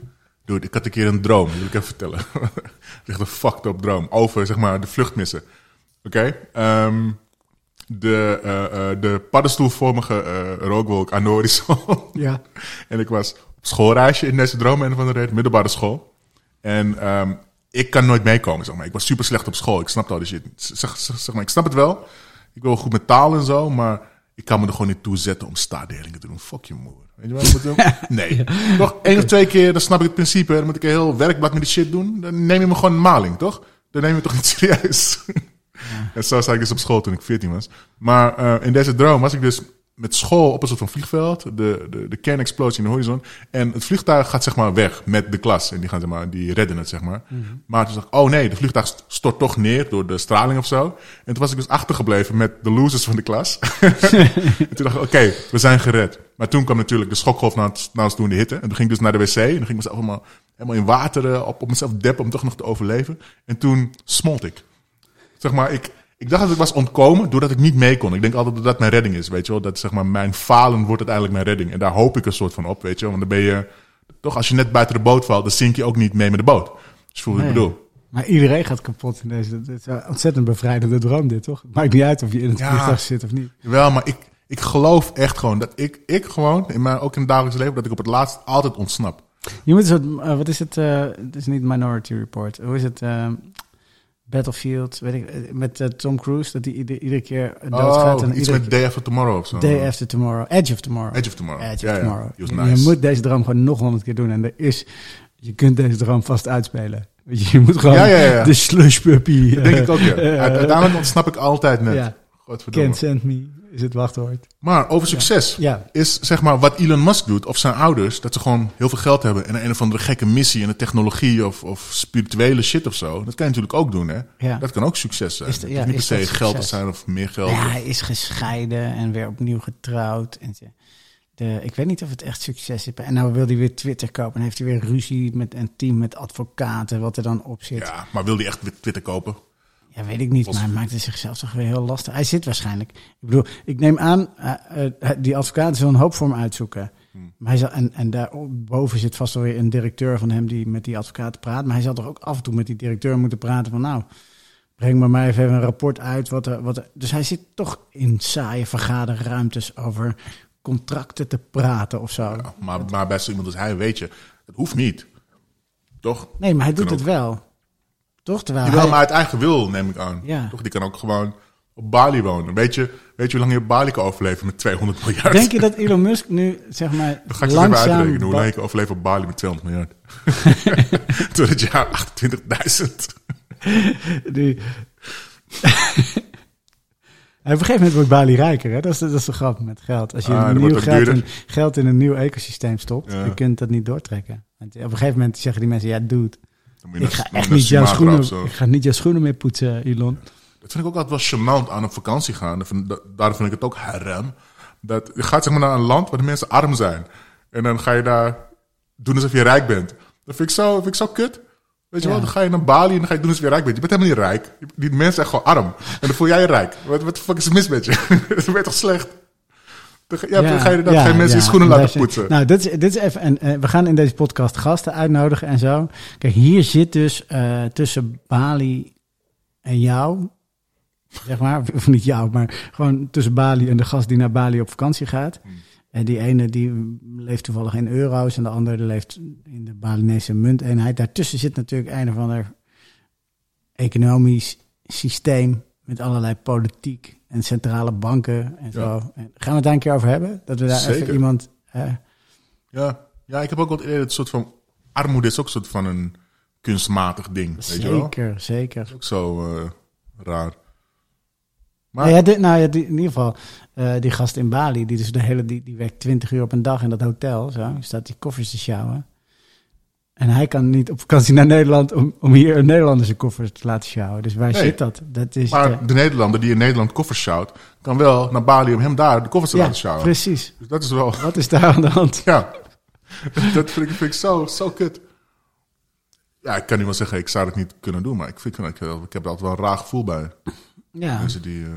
Dude, ik had een keer een droom, wil ik even vertellen. Echt een fucked up droom over, zeg maar, de vluchtmissen. Oké? ehm, de, eh, eh, de paddenstoelvormige eh, rookwolk aan de horizon. Ja. en ik was op schoolreisje in deze droom, een van de reden, middelbare school. En ehm, ik kan nooit meekomen, zeg maar. Ik was super slecht op school. Ik snapte al die shit. Zeg, zeg, zeg maar, ik snap het wel. Ik wil goed met taal en zo, maar ik kan me er gewoon niet toe zetten om staatdelingen te doen. Fuck je moeder. Weet je wat ik moet doen? Nee. Nog één of twee keer, dan snap ik het principe. Dan moet ik een heel werkblad met die shit doen. Dan neem je me gewoon een maling, toch? Dan neem je me toch niet serieus. En zo zat ik dus op school toen ik 14 was. Maar eh, in deze droom was ik dus met school op een soort van vliegveld. De, de, de kernexplosie in de horizon. En het vliegtuig gaat zeg maar weg met de klas. En die, gaan, zeg maar, die redden het, zeg maar. Maar toen dacht ik, oh nee, de vliegtuig st- stort toch neer door de straling of zo. En toen was ik dus achtergebleven met de losers van de klas. en toen dacht ik, oké, we zijn gered. Maar toen kwam natuurlijk de schokgolf naar, ons- naar ons toe in de hitte. En toen ging ik dus naar de wc. En dan ging ik mezelf helemaal, helemaal in water eh, op, op mezelf deppen om toch nog te overleven. En toen smolt ik. Zeg maar, ik, ik dacht dat ik was ontkomen doordat ik niet mee kon. Ik denk altijd dat dat mijn redding is, weet je wel. Dat zeg maar, mijn falen wordt uiteindelijk mijn redding. En daar hoop ik een soort van op, weet je wel. Want dan ben je, toch als je net buiten de boot valt, dan zink je ook niet mee met de boot. Dus voel ik bedoel. Maar iedereen gaat kapot in deze. Het is een ontzettend bevrijdende droom dit, toch? Het maakt niet uit of je in het Ja. vliegtuig zit of niet. Wel, maar ik, ik geloof echt gewoon dat ik, ik gewoon, in mijn, ook in het dagelijks leven, dat ik op het laatst altijd ontsnap. Je moet soort, eh, wat is het? eh, het is niet Minority Report. Hoe is het? eh, Battlefield, weet ik, met Tom Cruise, dat hij ieder, iedere keer doodgaat. Oh, en iets met Day After Tomorrow of zo. Day After Tomorrow, Edge of Tomorrow. Edge of Tomorrow. Edge of ja. Tomorrow. Je- nice. Moet deze droom gewoon nog honderd keer doen. En er is Je kunt deze droom vast uitspelen. Je, moet gewoon de slush puppy. Dat denk ik ook, ja. Uiteindelijk ontsnap ik altijd net. Godverdomme. can't send me is het wachtwoord. Maar over succes Ja, is zeg maar wat Elon Musk doet, of zijn ouders, dat ze gewoon heel veel geld hebben en een of andere gekke missie in de technologie of, of spirituele shit of zo. Dat kan je natuurlijk ook doen, hè? ja. Dat kan ook succes zijn. Is de- hoeft niet is per se geld te zijn of meer geld. Ja, hij is gescheiden en weer opnieuw getrouwd. En de, ik weet niet of het echt succes is. En nou wil hij weer Twitter kopen. En heeft hij weer ruzie met een team met advocaten, wat er dan op zit. Ja, Ja, maar wil hij echt Twitter kopen? Weet ik niet, maar hij maakt het zichzelf toch weer heel lastig. Hij zit waarschijnlijk. Ik bedoel, ik neem aan, eh, eh, die advocaten zullen een hoop voor hem uitzoeken. Hmm. Maar hij zal, en, en daarboven zit vast wel weer een directeur van hem die met die advocaten praat. Maar hij zal toch ook af en toe met die directeur moeten praten van nou, breng maar even een rapport uit. Wat er, wat er, dus hij zit toch in saaie vergaderruimtes over contracten te praten of zo. Ja, maar, maar zo iemand als hij weet je, het hoeft niet. Toch? Nee, maar hij doet het wel. Toch? Terwijl Jawel, hij- maar uit eigen wil, neem ik aan. Ja. Toch? Die kan ook gewoon op Bali wonen. Weet je, weet je hoe lang je op Bali kan overleven met 200 miljard? Denk je dat Elon Musk nu, zeg maar, Dan ga ik je even langzaam... uitrekenen hoe lang je kan overleven op Bali met 200 miljard. Tot het jaar 28.000. Die... Op een gegeven moment wordt Bali rijker. Hè? Dat, is, dat is de grap met geld. Als je Ah, nieuw geld, in, duurder. geld in een nieuw ecosysteem stopt, Ja. je dat niet doortrekken. Want op een gegeven moment zeggen die mensen, ja, dude, je ik ga naar- echt naar niet jouw schoenen, zo. ik ga niet jouw schoenen meer poetsen, Elon. Dat vind ik ook altijd wel gênant aan op vakantie gaan. Dat vind- dat- Daarom vind ik het ook haram. Dat je gaat zeg maar naar een land waar de mensen arm zijn. En dan ga je daar doen alsof je rijk bent. Dat vind ik zo, vind ik zo kut. Weet je Ja. wel, dan ga je naar Bali en dan ga je doen alsof je rijk bent. Je bent helemaal niet rijk. Die mensen zijn gewoon arm. En dan voel jij je rijk. Wat, wat de fuck is er mis met je? dat ben je toch slecht? Ja, dan ga je, dan ga je mensen je schoenen laten poetsen. Nou, dit is, dit is even. En, eh, we gaan in deze podcast gasten uitnodigen en zo. Kijk, hier zit dus eh, tussen Bali en jou. Zeg maar, of niet jou, maar gewoon tussen Bali en de gast die naar Bali op vakantie gaat. Hmm. En die ene die leeft toevallig in euro's en de andere die leeft in de Balinese munteenheid. Daartussen zit natuurlijk een of ander economisch systeem met allerlei politiek en centrale banken en zo. En gaan we het daar een keer over hebben? Dat we daar even Zeker. iemand... Ja. ja, ik heb ook wel idee dat het soort van... Armoede is ook een soort van een kunstmatig ding. Weet je wel? zeker, zeker. Ook zo eh, raar. Maar Nou ja, dit, nou ja, die, in ieder geval, eh, die gast in Bali, die, dus de hele, die, die werkt 20 uur op een dag in dat hotel. Zo, die staat die koffers te sjouwen. En hij kan niet op vakantie naar Nederland om, om hier een Nederlander zijn koffers te laten sjouwen. Dus waar Nee. zit dat? Dat is Maar de- de Nederlander die in Nederland koffers sjouwt, kan wel naar Bali om hem daar de koffers te ja, laten sjouwen. precies. Dus dat is wel, Wat is daar aan de hand? ja. dat vind ik, vind ik zo, zo kut. Ja, ik kan niet wel zeggen, ik zou het niet kunnen doen, maar ik, vind, ik, ik heb er altijd wel een raar gevoel bij. Ja, Mensen die eh,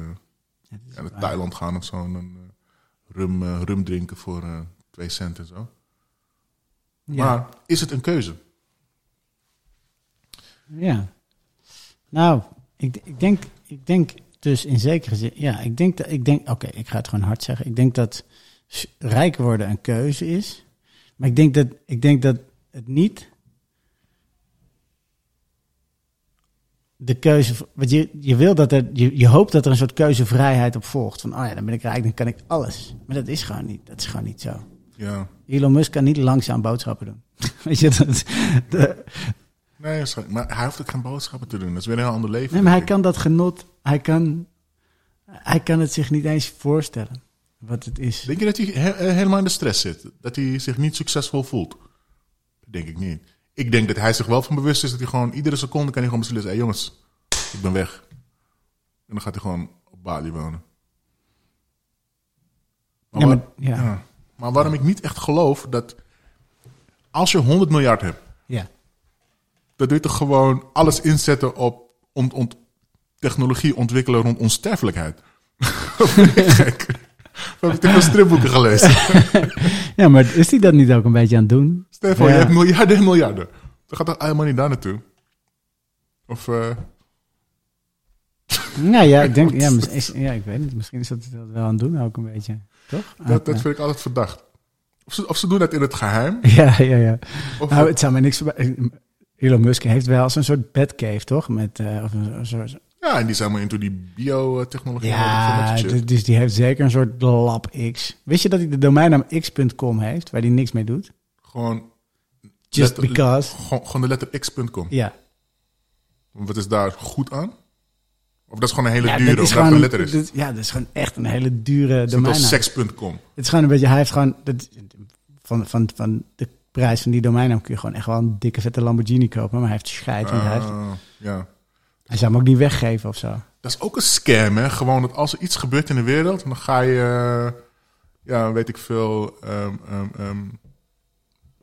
ja, naar. Thailand gaan of zo en eh, rum, eh, rum drinken voor twee cent en zo. Ja. Maar is het een keuze? Ja. Nou, ik, ik, denk, ik denk dus in zekere zin, ja, ik denk dat, ik denk, oké, ik ga het gewoon hard zeggen. Ik denk dat rijk worden een keuze is. Maar ik denk dat, ik denk dat het niet de keuze, want je, je wil dat er, je, je hoopt dat er een soort keuzevrijheid op volgt. Van, oh ja, dan ben ik rijk, dan kan ik alles. Maar dat is gewoon niet, dat is gewoon niet zo. Ja. Elon Musk kan niet langzaam boodschappen doen. Weet je, dat, de, Nee, maar hij hoeft ook geen boodschappen te doen. Dat is weer een heel ander leven. Nee, maar hij kan dat genot, hij kan, hij kan het zich niet eens voorstellen wat het is. Denk je dat hij he- helemaal in de stress zit? Dat hij zich niet succesvol voelt? Denk ik niet. Ik denk dat hij zich wel van bewust is dat hij gewoon iedere seconde kan hij gewoon beslissen: hé jongens, ik ben weg. En dan gaat hij gewoon op Bali wonen. Maar, Ja, maar, ja. ja. Maar waarom ik niet echt geloof dat als je 100 miljard hebt, Ja. dan doe je toch gewoon alles inzetten op ont, ont- technologie ontwikkelen rond onsterfelijkheid. Gek? We hebben te veel stripboeken gelezen. ja, maar is hij dat niet ook een beetje aan het doen? Stel je voor, Ja. je hebt miljarden en miljarden. Dan gaat dat helemaal niet daar naartoe. Of, eh, Nou ja, ik denk, ja, ja, ik weet niet, misschien is dat dat wel aan het doen ook een beetje, toch? dat, dat vind ik altijd verdacht. Of ze, of ze doen dat in het geheim. ja, ja, ja. Of, Nou, het zou mij niks. Elon Musk heeft wel zo'n soort bedcave, toch? Met, eh, of een, soort, ja, en die zijn maar into die biotechnologie. ja, dus dus die heeft zeker een soort lab X. Wist je dat hij de domeinnaam x.com heeft, waar hij niks mee doet? Gewoon Just Letter- because. Gewoon, gewoon de letter x.com. Ja. Wat is daar goed aan? Of dat is gewoon een hele Ja, dure, omdat het een letter is. ja, dat is gewoon echt een hele dure is net domein. als sex.com. Het is gewoon een beetje, hij heeft gewoon, dat, van, van, van de prijs van die domeinnaam kun je gewoon echt wel een dikke vette Lamborghini kopen. Maar hij heeft scheid, want hij, heeft, Ah, ja. hij zou hem ook niet weggeven of zo. Dat is ook een scam, hè? Gewoon dat als er iets gebeurt in de wereld, dan ga je, eh, ja, weet ik veel, ehm ehm ehm,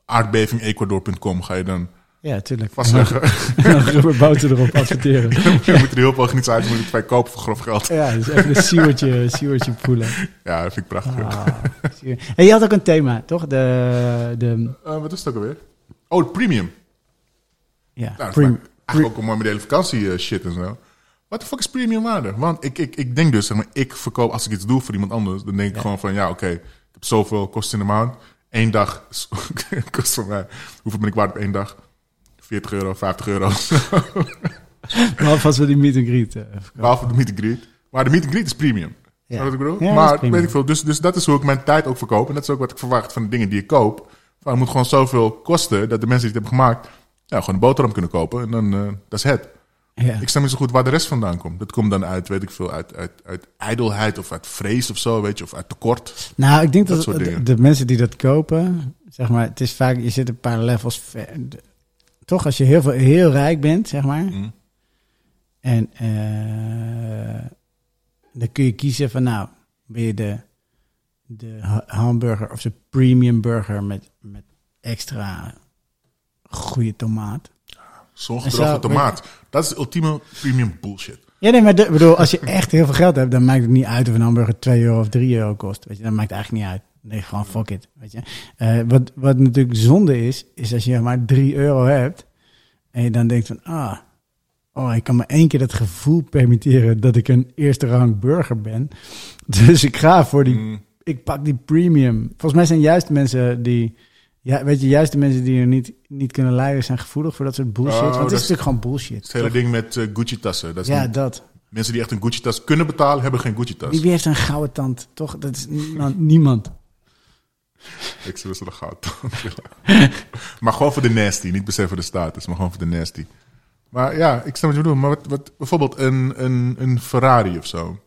aardbevingecuador.com ga je dan Ja, tuurlijk. vastleggen. En dan rubberboten erop adverteren. je moet er heel veel organisatie moet ik bij kopen voor grof geld. Ja, dus even een siewertje, siewertje poelen. Ja, dat vind ik prachtig. Ah, en je had ook een thema, toch? De, de Eh, wat is het ook alweer? Oh, de premium. ja, Nou, dat eigenlijk ook een mooi met de hele vakantie eh, shit en zo. Wat de fuck is premium waarde? Want ik, ik, ik denk dus, zeg maar, ik verkoop, als ik iets doe voor iemand anders, dan denk ik gewoon van, ja, oké, ik heb zoveel kosten in de maand. Eén dag kost voor mij, hoeveel ben ik waard op één dag? 40 euro, 50 euro. behalve als we die meet and greet. verkopen. Behalve de meet and greet. Maar de meet and greet is premium. Ja. Wat ik bedoel? Ja, maar weet ik veel. Dus, dus dat is hoe ik mijn tijd ook verkoop. En dat is ook wat ik verwacht van de dingen die ik koop. Van, het moet gewoon zoveel kosten dat de mensen die het hebben gemaakt, ja, gewoon een boterham kunnen kopen. En dan, eh, dat is het. Ja. Ik snap niet zo goed waar de rest vandaan komt. Dat komt dan uit, weet ik veel, uit, uit, uit ijdelheid of uit vrees of zo, weet je, of uit tekort. Nou, ik denk Dat de, de mensen die dat kopen, zeg maar, het is vaak, je zit een paar levels ver. Toch, als je heel, veel, heel rijk bent, zeg maar, Mm. en eh, dan kun je kiezen van, nou, wil je de, de ha- hamburger of de premium burger met, met extra goede tomaat. Zongedroogde Zo, tomaat. Dat is ultieme premium bullshit. Ja, nee, maar de, bedoel, als je echt heel veel geld hebt, dan maakt het niet uit of een hamburger 2 euro of 3 euro kost. Weet je, dat maakt eigenlijk niet uit. Nee, gewoon fuck it. Weet je. Eh, wat, wat natuurlijk zonde is, is als je maar 3 euro hebt en je dan denkt van, ah, oh, ik kan me één keer dat gevoel permitteren dat ik een eerste rang burger ben. Dus ik ga voor die, Mm. ik pak die premium. Volgens mij zijn juist mensen die, ja, weet je, juist de mensen die er niet, niet kunnen leiden zijn gevoelig voor dat soort bullshit. Oh, Want het is dat is- natuurlijk gewoon bullshit. Het hele ding met eh, Gucci-tassen. Dat is Ja, niet- dat. mensen die echt een Gucci-tas kunnen betalen, hebben geen Gucci-tas. Wie, wie heeft een gouden tand? Toch? Dat is niemand. niemand. Ik best wel goud. maar gewoon voor de nasty. Niet per se voor de status, maar gewoon voor de nasty. Maar ja, ik snap wat je bedoelt. Maar wat, wat, bijvoorbeeld een, een, een Ferrari of zo.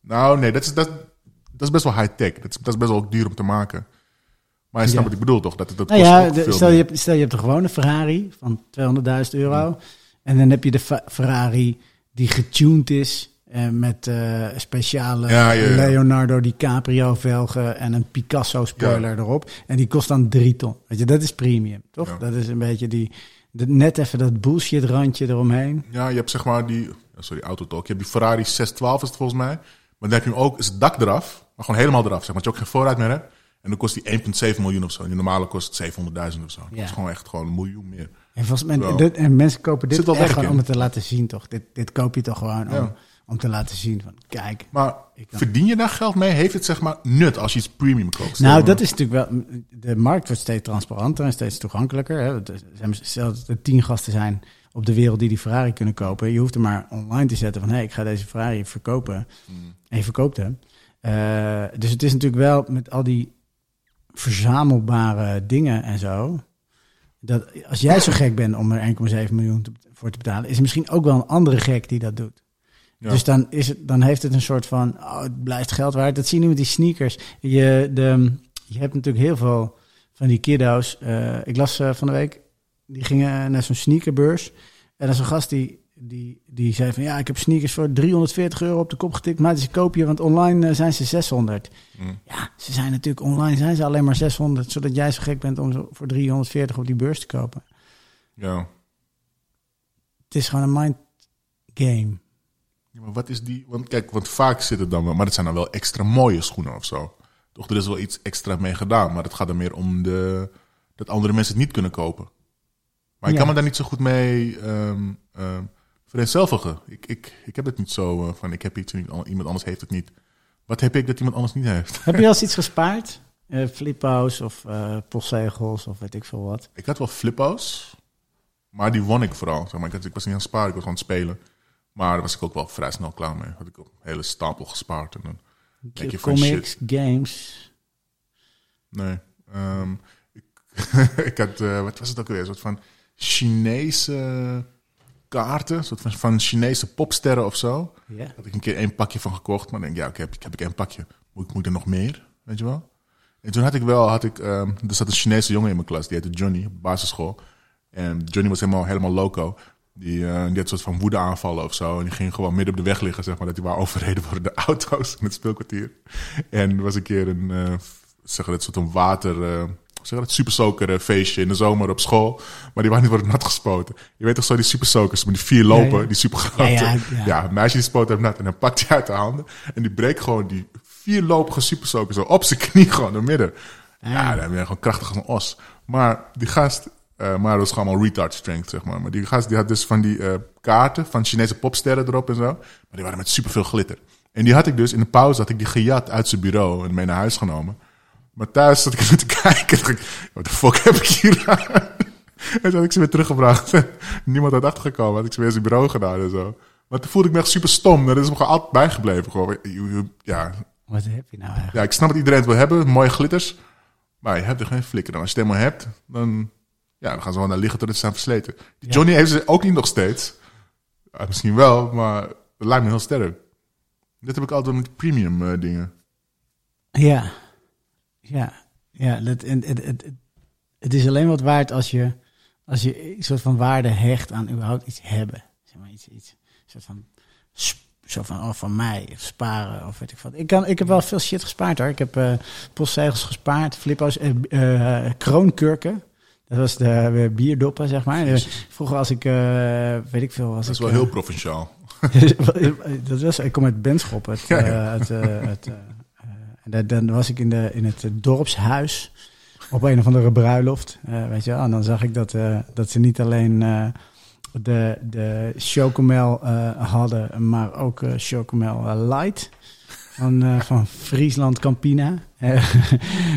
Nou, nee, dat is, dat, dat is best wel high-tech. Dat is, dat is best wel duur om te maken. Maar je snapt Ja. wat ik bedoel, toch? Dat, dat Nou kost ja, de- stel, je hebt, stel je hebt een gewone Ferrari van 200.000 euro. En dan heb je de Ferrari die getuned is. Eh, met eh, speciale Ja, ja, ja. Leonardo DiCaprio velgen en een Picasso spoiler erop. En die kost dan drie ton. Weet je, dat is premium, toch? Dat is een beetje die, de, net even dat bullshit randje eromheen. Ja, je hebt zeg maar die... Sorry, Autotalk. Je hebt die Ferrari 612 is het volgens mij. Maar dan heb je hem ook, is het dak eraf. Maar gewoon helemaal eraf, zeg maar. Dat je ook geen vooruit meer hebt. En dan kost die 1,7 miljoen of zo. En die normale kost 700.000 of zo. Dat is gewoon echt gewoon een miljoen meer. En, volgens mij, dit, en mensen kopen dit echt gewoon in. om het te laten zien, toch? Dit, dit koop je toch gewoon om. Om te laten zien van, kijk. Maar verdien je daar geld mee? Heeft het zeg maar nut als je iets premium koopt? Nou, dat is natuurlijk wel. De markt wordt steeds transparanter en steeds toegankelijker. Hè. Er zijn- dat er tien gasten zijn op de wereld die die Ferrari kunnen kopen. Je hoeft er maar online te zetten van: hé, ik ga deze Ferrari verkopen. En je verkoopt hem. Eh, dus het is natuurlijk wel met al die verzamelbare dingen en zo. Dat als jij zo gek bent om er 1,7 miljoen te- voor te betalen, is er misschien ook wel een andere gek die dat doet. Ja. Dus dan, is het, dan heeft het een soort van, oh, het blijft geld waard. Dat zie je nu met die sneakers. Je, de, je hebt natuurlijk heel veel van die kiddo's. Eh, ik las eh, van de week, die gingen naar zo'n sneakerbeurs. En dan is een gast die, die, die zei van, ja, ik heb sneakers voor 340 euro op de kop getikt. Maar ze koop je, want online eh, zijn ze 600. Mm. Ja, ze zijn natuurlijk online, zijn ze alleen maar 600. Zodat jij zo gek bent om ze voor 340 op die beurs te kopen. Ja. Het is gewoon een mind game. Maar wat is die? Want kijk, want vaak zit het dan wel, maar het zijn dan wel extra mooie schoenen of zo. Toch, er is wel iets extra mee gedaan, maar het gaat er meer om de, dat andere mensen het niet kunnen kopen. Maar ik Ja. kan me daar niet zo goed mee ehm ehm vereenzelvigen. Ik, ik, ik heb het niet zo eh, van, ik heb iets en iemand anders heeft het niet. Wat heb ik dat iemand anders niet heeft? Heb je al eens iets gespaard? Eh fliphouse of eh postzegels of weet ik veel wat. Ik had wel flippo's, maar die won ik vooral. Zeg maar. ik, had- ik was niet aan het sparen, ik was aan het spelen. Maar daar was ik ook wel vrij snel klaar mee. Had ik een hele stapel gespaard. En dan denk je van Comics, games. Nee. Ehm, ik ik had, eh, wat was het ook weer? Een soort van Chinese kaarten. Een soort van, van Chinese popsterren of zo. Ja. had ik een keer één pakje van gekocht. Maar dan denk ik, ja, oké, heb, ik- heb ik één pakje. Moet, ik- moet er nog meer? Weet je wel? En toen had ik wel, had ik, ehm, er zat een Chinese jongen in mijn klas. Die heette Johnny, op basisschool. En Johnny was helemaal, helemaal loco. Die, eh, die had een soort van woede aanvallen of zo. En die ging gewoon midden op de weg liggen, zeg maar. Dat die waren overreden worden de auto's in het speelkwartier. En er was een keer een, eh, zeg dat, soort van water... eh, zeg dat, supersoker eh, feestje in de zomer op school. Maar die waren niet worden nat gespoten. Je weet toch zo die supersokers met die vier lopen, Ja, ja. die super grote. Ja, Ja, ja, ja. een meisje die spoot hem nat en dan pakt hij uit de handen. En die breekt gewoon die vierlopige supersoker zo op zijn knie gewoon door midden. Ja, dan ben je gewoon krachtig als een os. Maar die gast, eh, maar dat was gewoon allemaal retard strength, zeg maar. Maar die gast die had dus van die eh, kaarten van Chinese popsterren erop en zo. Maar die waren met superveel glitter. En die had ik dus in de pauze, had ik die gejat uit zijn bureau en mee naar huis genomen. Maar thuis zat ik even te kijken en dacht ik, wat de fuck heb ik hier aan? En toen had ik ze weer teruggebracht. Niemand had achtergekomen. Had ik ze weer in zijn bureau gedaan en zo. Maar toen voelde ik me echt super stom. Dat is me gewoon altijd bijgebleven. Gewoon. Ja, Wat heb je nou eigenlijk? ja, ik snap dat iedereen het wil hebben. Mooie glitters. Maar je hebt er geen flikker aan. Als je het helemaal hebt, dan, ja, dan gaan ze gewoon daar liggen tot het zijn versleten. Die Johnny heeft ze ook niet nog steeds. Ja, misschien wel, maar dat lijkt me heel sterk. Dit heb ik altijd met premium eh, dingen. Ja, ja, ja. Dat, en, het, het, het, het is alleen wat waard als je, als je een soort van waarde hecht aan überhaupt iets hebben. Zeg maar iets, iets een soort van, zo van, oh, van mij, of sparen, of weet ik wat. Ik, kan, ik heb wel veel shit gespaard hoor. Ik heb eh postzegels gespaard, flippo's, eh, kroonkurken. Dat was de eh, bierdoppen, zeg maar. Eh, vroeger als ik, eh, weet ik veel, was Dat is ik... wel heel provinciaal. dat was, ik kom uit Benschop. Het, Ja, ja. het, het, en dan- was ik in, de, in het dorpshuis op een of andere bruiloft. eh, weet je wel. En dan zag ik dat, eh, dat ze niet alleen eh, de, de chocomel eh, hadden, maar ook eh chocomel light. Van, eh, van Friesland Campina. Eh,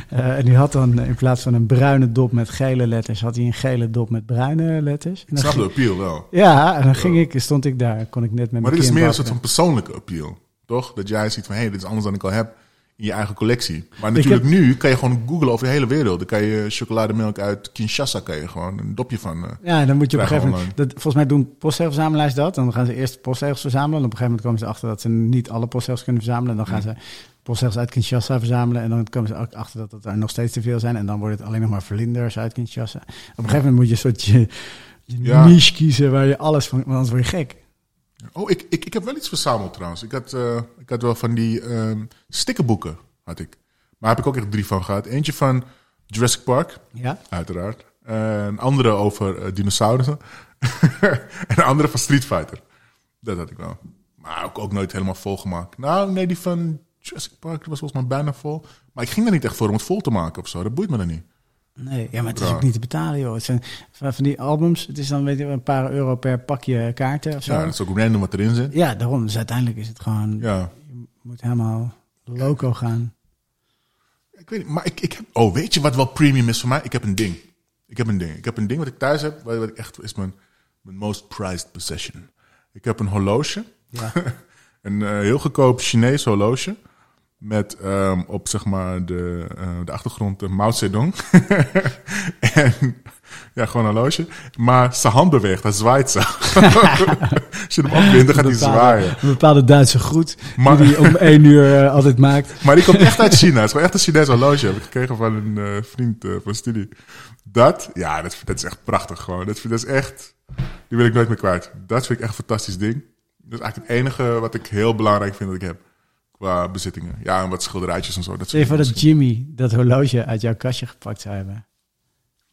eh, en die had dan in plaats van een bruine dop met gele letters, had hij een gele dop met bruine letters. En Ik snap de appeal wel. ja, en dan ging ik, stond ik daar, kon ik net met Maar mijn dit is meer een soort van persoonlijke appeal. Toch? Dat jij ziet van, hé, hey, dit is anders dan ik al heb in je eigen collectie. Maar natuurlijk nu kan je gewoon googlen over de hele wereld. Dan kan je chocolademelk uit Kinshasa, kan je gewoon een dopje van... eh, Ja, en dan moet je op een gegeven moment... Dat, volgens mij doen postzegelverzamelaars dat. Dan gaan ze eerst postzegels verzamelen. En op een gegeven moment komen ze achter dat ze niet alle postzegels kunnen verzamelen. En dan gaan ze postzegels uit Kinshasa verzamelen. En dan komen ze ook achter dat het er nog steeds te veel zijn. En dan wordt het alleen nog maar vlinders uit Kinshasa. Op een gegeven moment moet je een soort je, je Ja. niche kiezen waar je alles van... Want anders word je gek. Oh, ik, ik, ik heb wel iets verzameld trouwens. Ik had, eh, ik had wel van die ehm stickerboeken, had ik. Maar heb ik ook echt drie van gehad. Eentje van Jurassic Park, Ja? uiteraard. Een andere over eh, dinosaurussen. en een andere van Street Fighter. Dat had ik wel. Maar ook, ook nooit helemaal volgemaakt. Nou, nee, die van Jurassic Park was volgens mij bijna vol. Maar ik ging er niet echt voor om het vol te maken of zo. Dat boeit me dan niet. Nee, ja, maar het is Ja. ook niet te betalen, joh. Het zijn van die albums. Het is dan weet je, een paar euro per pakje kaarten of zo. Ja, Ja, dat is ook random wat erin zit. daarom. Dus uiteindelijk is het gewoon... Ja. Je moet helemaal loco gaan. Ik weet niet, maar ik, ik heb... Oh, weet je wat wel premium is voor mij? Ik heb een ding. Ik heb een ding. Ik heb een ding wat ik thuis heb, wat wat ik echt is mijn, mijn most prized possession. Ik heb een horloge. Ja. een eh, heel goedkoop Chinees horloge. Met ehm, op zeg maar de, eh, de achtergrond de Mao Zedong. en ja, gewoon een horloge. Maar zijn hand beweegt, hij zwaait zo. Als je hem opwindt, dan gaat hij zwaaien. Een bepaalde Duitse groet Maar- die hij om één uur eh, altijd maakt. Maar die komt echt uit China. Het is gewoon echt een Chinees horloge. Heb ik gekregen van een eh, vriend eh, van studie. Dat, ja, dat, dat is echt prachtig gewoon. Dat, dat is echt, die wil ik nooit meer kwijt. Dat vind ik echt een fantastisch ding. Dat is eigenlijk het enige wat ik heel belangrijk vind dat ik heb. Qua bezittingen. Ja, en wat schilderijtjes en zo. Dat voor dat Jimmy dat horloge uit jouw kastje gepakt zou hebben.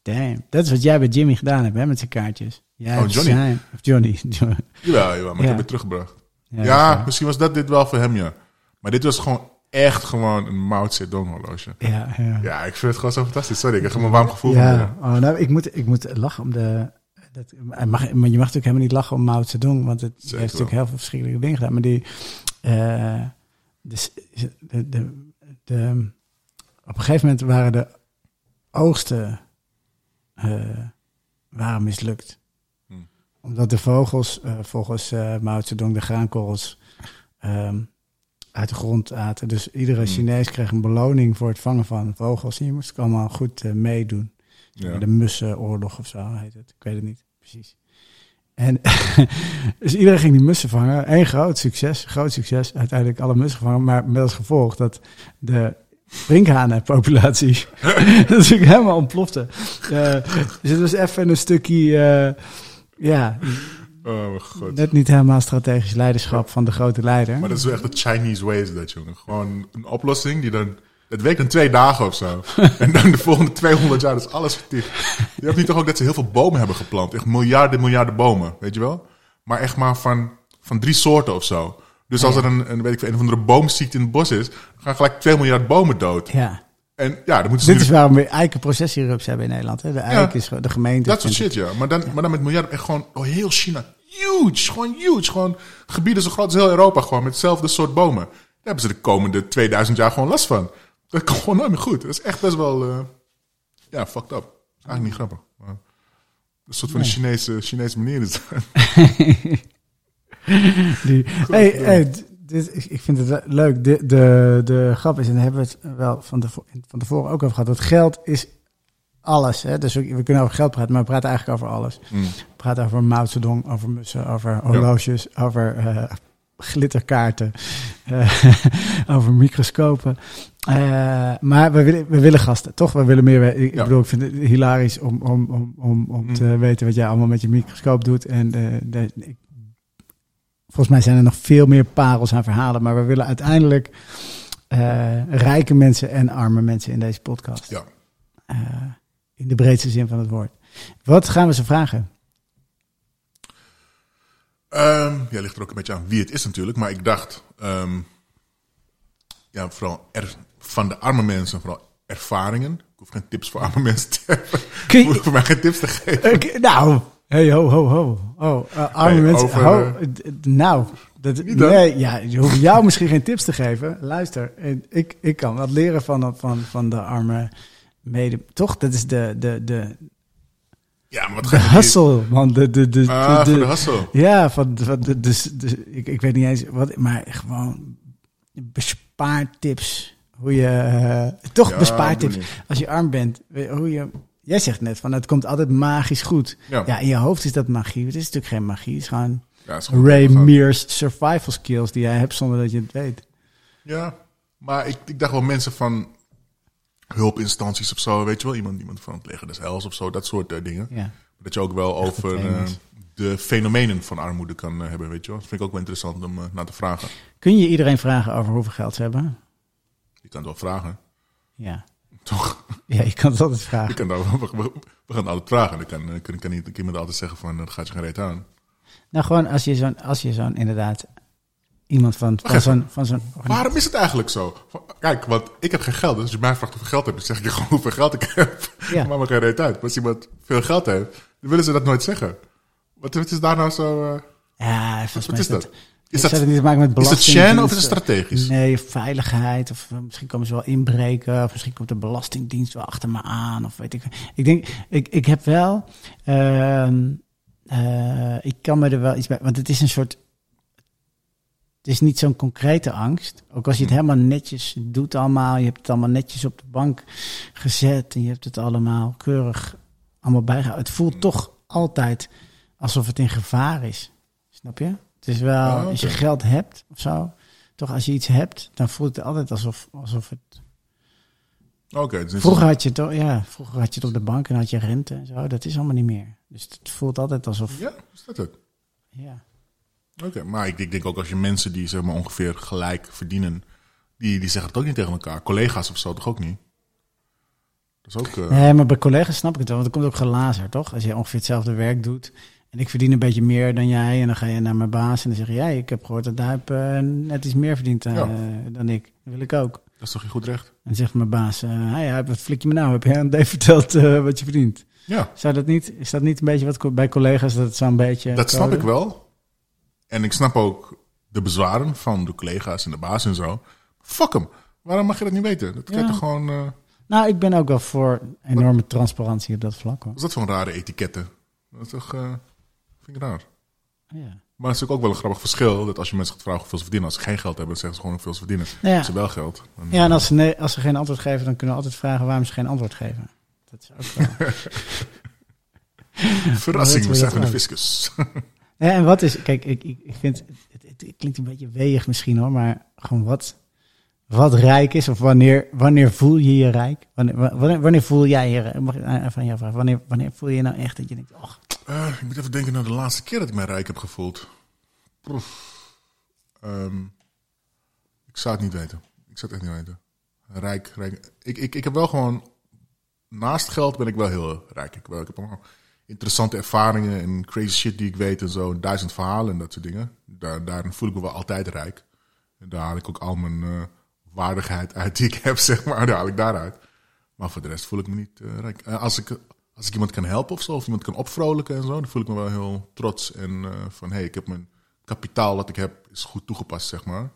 Damn. Dat is wat jij bij Jimmy gedaan hebt, hè, met zijn kaartjes. Jij Oh, Johnny. Zijn, of Johnny. Johnny. misschien. Jawel, jawel, maar Ja. ik heb het teruggebracht. Ja, Ja, misschien was dat dit wel voor hem, ja. Maar dit was gewoon echt gewoon een Mao Zedong horloge. ja, ja. Ja, ik vind het gewoon zo fantastisch. Sorry, ik heb er een warm gevoel van. Ja, oh, nou, ik, moet, ik moet lachen om de... Dat, mag, maar je mag natuurlijk helemaal niet lachen om Mao Zedong, want het Zeker heeft natuurlijk heel veel verschillende dingen gedaan. Maar die... eh, de, de, de, op een gegeven moment waren de oogsten eh, waren mislukt. Hmm. Omdat de vogels, eh, volgens eh Mao Zedong, de graankorrels ehm, uit de grond aten. Dus iedere Hmm. Chinees kreeg een beloning voor het vangen van vogels. En je moest allemaal goed meedoen. Ja. De mussenoorlog of zo heet het. Ik weet het niet precies. En dus iedereen ging die mussen vangen. Eén groot succes, groot succes. Uiteindelijk alle mussen gevangen. Maar met als gevolg dat de sprinkhanenpopulatie natuurlijk helemaal ontplofte. Eh, dus het was even een stukje, eh, ja, Oh god. net niet helemaal strategisch leiderschap van de grote leider. Maar dat is wel echt de Chinese way is dat, jongen. Gewoon een oplossing die dan... Het werkt in twee dagen of zo. en dan de volgende 200 jaar is alles verticht. Je hebt niet toch ook dat ze heel veel bomen hebben geplant. Echt miljarden, miljarden bomen, weet je wel? Maar echt maar van, van drie soorten of zo. Dus als er een, een, weet ik een of andere boomziekte in het bos is... gaan gelijk 2 miljard bomen dood. Ja. En ja, dan moeten ze Dit is waarom we eikenprocessierups hebben in Nederland. Hè? De eik is de gemeente. Dat soort shit, ja. Maar dan, maar dan met miljarden echt gewoon... Oh, heel China. Huge. Gewoon huge. Gewoon gebieden zo groot als heel Europa. Gewoon met hetzelfde soort bomen. Daar hebben ze de komende 2000 jaar gewoon last van. Dat komt gewoon nooit meer goed. Dat is echt best wel... eh, ja, fucked up. Eigenlijk niet grappig. Maar een soort van de Chinese, Chinese manier is dat. Die, hey, hey, dit, ik- vind het leuk. De, de, de grap is, en daar hebben we het wel van, de, van tevoren ook over gehad, dat geld is alles. Hè? Dus we, we kunnen over geld praten, maar we praten eigenlijk over alles. Mm. We praten over Mao Zedong, over mussen, over horloges, over eh, glitterkaarten, eh, over microscopen. Eh, maar we willen, we willen gasten, toch? We willen meer. Ik, Ja. bedoel, ik vind het hilarisch om, om, om, om, om Mm. te weten wat jij allemaal met je microscoop doet. En eh, de, ik, volgens mij zijn er nog veel meer parels aan verhalen. Maar we willen uiteindelijk rijke mensen en arme mensen in deze podcast. Ja. In de breedste zin van het woord. Wat gaan we ze vragen? Ehm, ja, ligt er ook een beetje aan wie het is natuurlijk. Maar ik dacht... ehm, ja, vooral er, van de arme mensen, vooral ervaringen. Ik hoef geen tips voor arme mensen te hebben. Kun Ik hoef voor mij geen tips te geven. Ik- nou, hey, ho, ho, ho. Oh, eh, arme mensen. over, ho, eh, nou, dat, nee, ja, je hoeft jou misschien geen tips te geven. Luister, eh, ik, ik kan wat leren van, van, van de arme mede. Toch, dat is de, de, de, Ja, maar wat de man. De, de, de, Ah, de. Ja, van, van de, dus, ik, ik weet niet eens wat, maar gewoon bespaartips. Hoe je, eh, toch Ja, bespaartips. Als je arm bent, hoe je, jij zegt net van het komt altijd magisch goed. Ja. Ja, in je hoofd is dat magie. Het is natuurlijk geen magie. Het is gewoon Ja, het is gewoon Ray. Mears survival skills die jij hebt zonder dat je het weet. Ja, maar ik, ik dacht wel mensen van hulpinstanties of zo, weet je wel, iemand, iemand van het leger des Heils of zo, dat soort eh, dingen. Ja. Dat je ook wel over eh, de fenomenen van armoede kan eh, hebben, weet je wel. Dat vind ik ook wel interessant om naar te vragen. Kun je iedereen vragen over hoeveel geld ze hebben? Je kan het wel vragen, Ja. toch? Ja, je kan het altijd Je vragen. kan dat, we, we, we gaan het altijd vragen. Dan kan, kan, kan, iemand altijd zeggen van, dat gaat je geen reet aan. Nou, gewoon als je zo'n, als je zo'n inderdaad iemand van, van zo'n, van zo'n, Waarom is het eigenlijk zo? Kijk, want ik heb geen geld. Dus als je mij vraagt hoeveel geld heb, dan zeg ik je gewoon hoeveel geld ik heb. Ja. Maar me geen reet uit. Maar als iemand veel geld heeft, dan willen ze dat nooit zeggen. Wat, wat is daar nou zo... eh, Ja, Wat is dat? Is dat- dat niet te maken met Is het? Shen of is het strategisch? Nee, veiligheid. Of eh, misschien komen ze wel inbreken. Of misschien komt de belastingdienst wel achter me aan. Of weet ik. Ik denk, ik, ik heb wel. ehm, eh, ik kan me er wel iets bij. Want het is een soort. Het is niet zo'n concrete angst. Ook als je het Hmm. helemaal netjes doet, allemaal. Je hebt het allemaal netjes op de bank gezet. En je hebt het allemaal keurig allemaal bijgehouden. Het voelt toch altijd alsof het in gevaar is. Snap je? Het is wel, als je geld hebt of zo, toch als je iets hebt, dan voelt het altijd alsof, alsof het... Oké, dus Vroeger had je het, ja, vroeger had je het op de bank en had je rente en zo. Dat is allemaal niet meer. Dus het voelt altijd alsof, Ja, is dat het? ja. Oké, maar ik, ik denk ook als je mensen die zeg maar ongeveer gelijk verdienen, die, die zeggen het ook niet tegen elkaar. Collega's of zo toch ook niet? Dat is ook... eh, Nee, maar bij collega's snap ik het wel, want er komt ook gelazer, toch? Als je ongeveer hetzelfde werk doet en ik verdien een beetje meer dan jij en dan ga je naar mijn baas en dan zeg je, ja, ik heb gehoord dat hij eh, net iets meer verdient eh, Ja. dan ik. Dat wil ik ook. Dat is toch je goed recht? En dan zegt mijn baas, hey, wat flik je me nou? Heb jij aan Dave verteld wat je verdient? Ja, Zou dat niet, is dat niet een beetje wat bij collega's dat het zo'n beetje... dat snap ik wel. En ik snap ook de bezwaren van de collega's en de baas en zo. Fuck hem. Waarom mag je dat niet weten? Dat kan Ja. toch gewoon... eh, Nou, ik ben ook wel voor enorme transparantie op dat vlak hoor. is dat voor een rare etiketten? Dat is toch... eh, vind ik raar. Ja. Maar het is ook ook wel een grappig verschil. Dat als je mensen gaat vragen hoeveel ze verdienen. Als ze geen geld hebben, dan zeggen ze gewoon hoeveel ze verdienen. Ja. Als ze wel geld. ja, en als ze, nee, als ze geen antwoord geven, dan kunnen we altijd vragen waarom ze geen antwoord geven. Dat is ook wel... Verrassing, we zijn van de fiscus. En wat is... Kijk, ik, ik, vind... Het, het, het klinkt een beetje weeg misschien hoor, maar gewoon wat... Wat rijk is, of wanneer, wanneer voel je je rijk? Wanneer, wanneer, voel jij je? Mag ik van jou vragen? Wanneer, wanneer voel je nou echt dat je denkt, oh, ik moet even denken naar de laatste keer dat ik mij rijk heb gevoeld. Ehm, ik zou het niet weten. Ik zou het echt niet weten. Rijk, rijk. Ik, ik, ik heb wel gewoon... Naast geld ben ik wel heel rijk. Ik, ik heb allemaal interessante ervaringen en crazy shit die ik weet en zo. Duizend verhalen en dat soort dingen. Daar, daarin voel ik me wel altijd rijk. En daar haal ik ook al mijn eh, waardigheid uit die ik heb, zeg maar. Daar haal ik daaruit. Maar voor de rest voel ik me niet eh, rijk. Eh, als, ik, als ik iemand kan helpen of zo, of iemand kan opvrolijken en zo, dan voel ik me wel heel trots. En van, hé, hey, ik heb mijn kapitaal dat ik heb, is goed toegepast, zeg maar.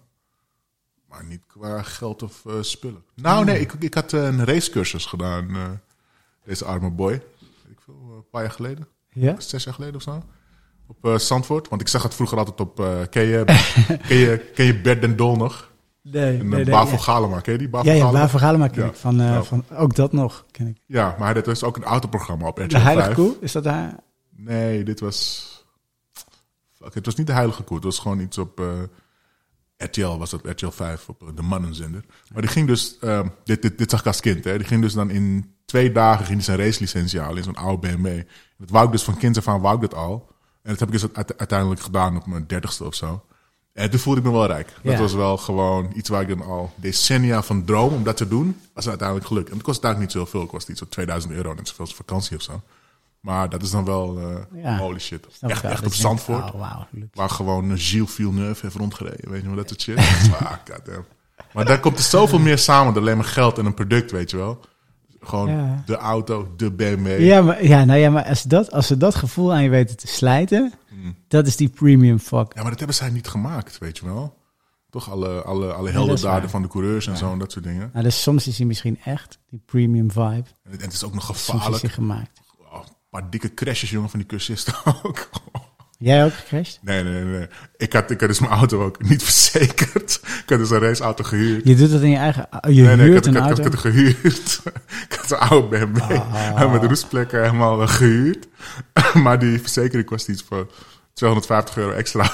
Maar niet qua geld of spullen. Nou, nee, ik, ik had een racecursus gedaan, deze arme boy. Veel, eh, een paar jaar geleden. ja? Zes jaar geleden of zo. Op eh Zandvoort. Want ik zag het vroeger altijd op... eh ken, je, ken, je, ken je Bert den Dol nog? Nee, En nee, uh, nee, Bavo. Galema, ken je die? Bavo Ja, ja, Galema? Bavo Galema ken Ja. ik. Van, Ja. van, ook dat nog ken ik. Ja, maar dit was ook een autoprogramma op RTL De Heilige 5. Koe, is dat daar? Nee, dit was... Fuck, het was niet de Heilige Koe. Het was gewoon iets op... eh, RTL was dat, RTL 5, op de mannenzender. Maar die ging dus... ehm, dit, dit, dit zag ik als kind, hè. Die ging dus dan in twee dagen ging hij zijn racelicentie halen in zo'n oude BMW. Dat wou ik dus van kind af aan, wou ik dat al. En dat heb ik dus uite- uiteindelijk gedaan op mijn dertigste of zo. En toen voelde ik me wel rijk. Dat Ja. was wel gewoon iets waar ik dan al decennia van droom om dat te doen. Was uiteindelijk gelukt. En het kost eigenlijk niet zoveel. Het kost iets op 2000 euro. Net zoveel als vakantie of zo. Maar dat is dan wel eh, Ja. holy shit. Echt, op Zandvoort. Oh. Waar gewoon eh, Gilles Villeneuve heeft rondgereden. Weet je wel, dat soort shit. ah. Maar daar komt er zoveel meer samen dan alleen maar geld en een product, weet je wel. Gewoon Ja. de auto, de BMW. Ja, maar, ja, nou ja, maar als, dat, als ze dat gevoel aan je weten te slijten, Hmm. dat is die premium fuck. Ja, maar dat hebben zij niet gemaakt, weet je wel. Toch alle, alle, alle heldendaden van de coureurs en zo en dat soort dingen. Nou, dus soms is hij misschien echt, die premium vibe, En het, en het is ook nog soms is gevaarlijk. hij gemaakt. Oh, een paar dikke crashes, jongen, van die cursisten ook. Jij ook gecrashed? Nee, nee, nee. Ik had, ik had dus mijn auto ook niet verzekerd. Ik had dus een raceauto gehuurd. Je doet dat in je eigen... Je Nee, nee, ik huurt ik, een had, ik auto? had het gehuurd. ik had een oude BMW. Ah. Met roestplekken helemaal eh, gehuurd. maar die verzekering kost iets voor 250 euro extra.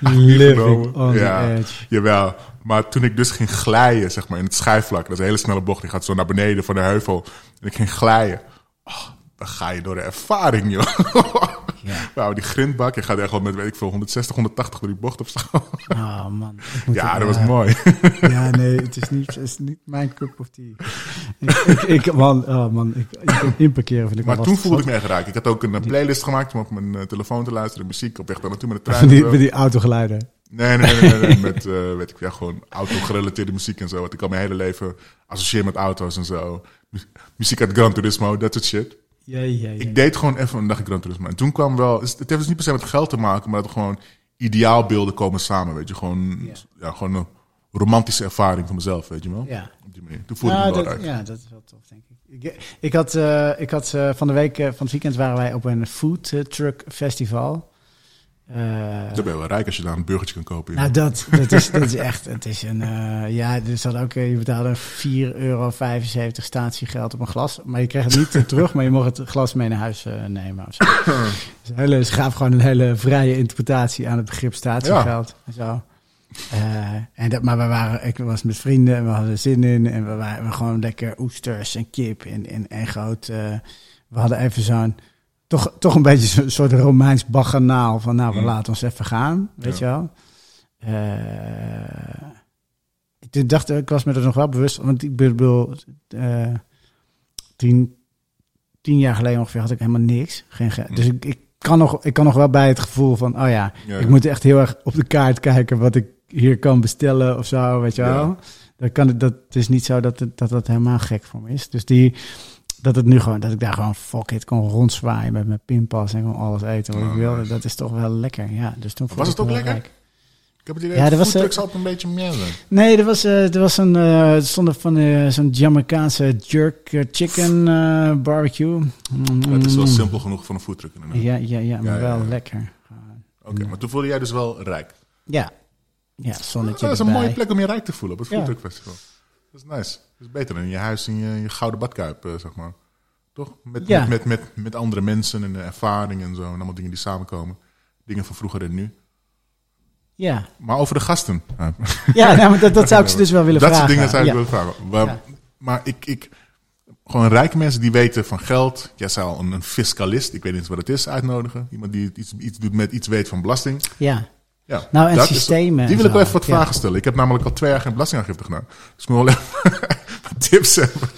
Living on Ja. the edge. Jawel. Maar toen ik dus ging glijden, zeg maar, in het schijfvlak. Dat is een hele snelle bocht. Die gaat zo naar beneden van de heuvel. En ik ging glijden. Oh, dan ga je door de ervaring, joh. Ja. Wauw, die grindbak. Je gaat echt wel met, weet ik veel, 160, 180 door die bocht zo. Oh man. ja, dat was eh, mooi. Ja, nee, het is niet, het is niet mijn cup of tea. ik, ik, ik, man, oh man, ik, ik inparkeren vind ik Maar toen voelde ik me echt raak. Ik had ook een eh, playlist gemaakt om op mijn eh, telefoon te luisteren. Muziek op weg daar naartoe met de trein. En die, die autogeluiden. Nee, nee, nee, nee, nee, met eh, weet ik ja, gewoon auto-gerelateerde muziek en zo. Wat ik al mijn hele leven associeer met auto's en zo. Mu- Muziek uit Gran Turismo, dat soort shit. Ja, ja, ja. Ik deed gewoon even een dag in Gran Turismo. En toen kwam wel, het heeft dus niet per se met geld te maken, maar dat gewoon ideaalbeelden komen samen, weet je. Gewoon, Ja. ja. gewoon een romantische ervaring van mezelf, weet je wel. Ja. Op die manier. Toen voelde ik me wel dat, uit. ja, dat is wel tof, denk ik. Ik, ik had, eh, ik had eh, van de week, eh, van het weekend waren wij op een food truck festival. Eh, Dan ben je wel rijk als je daar een burgertje kan kopen. nou, dat, dat, is, dat is echt, het is een, eh, ja, dus dat ook, eh, je betaalde 4,75 euro statiegeld op een glas. Maar je kreeg het niet terug, maar je mocht het glas mee naar huis nemen. Of zo. Dus hele, ze gaven gewoon een hele vrije interpretatie aan het begrip statiegeld. En zo. En dat, maar we waren, ik was met vrienden en we hadden er zin in. En we waren we gewoon lekker oesters en kip en, en, en groot. we hadden even zo'n, toch, toch een beetje zo'n soort Romeins baganaal. Van nou, we Mm. laten ons even gaan, weet je wel. Eh, toen dacht ik, ik was me er nog wel bewust van. Want ik bedoel, eh, tien, tien jaar geleden ongeveer had ik helemaal niks. Geen ge- Mm. Dus ik, ik, kan nog, ik kan nog wel bij het gevoel van, oh ja, Ja, ik ja. moet echt heel erg op de kaart kijken wat ik hier kan bestellen of zo, weet je wel. Dat, kan, het- dat het is niet zo dat het, dat dat helemaal gek voor me is. Dus die, dat het nu gewoon, dat ik daar gewoon fuck it kon rondzwaaien met mijn pinpas en gewoon alles eten wat Oh, ik wilde. nice. Dat is toch wel lekker, ja. Dus toen Was het ook lekker? rijk. Ik heb het idee Ja, dat was, eh, altijd een beetje meer zijn. Nee, er was, eh, er was een, eh er stond van eh, zo'n Jamaicaanse jerk eh, chicken eh, barbecue. Maar het is wel Mm. simpel genoeg voor een foodtruck. Ja, ja, ja, maar Ja, wel lekker. Oké, maar toen voelde jij dus wel rijk. Ja, ja, zonnetje dat is een mooie plek om je rijk te voelen op het Ja. Foodtruck Festival. Dat is nice. Dat is beter dan in je huis in je, in je gouden badkuip, eh, zeg maar. Toch? Met, Ja. met, met, met, met andere mensen en de ervaring en zo. En allemaal dingen die samenkomen. Dingen van vroeger en nu. Ja, Maar over de gasten. Ja. nou, maar dat, dat zou ik ze dus wel willen dat vragen. soort dingen zou ik ja. willen vragen. Maar, Ja. maar ik, ik, gewoon rijke mensen die weten van geld. Jij zou een, een fiscalist, ik weet niet eens wat het is, uitnodigen. Iemand die iets, iets doet met iets weet van belasting. ja. Ja, Nou, en dat is- systemen die wil ik wel even wat ja. vragen stellen. Ik heb namelijk al twee jaar geen belastingaangifte gedaan. Dus ik moet wel even tips hebben.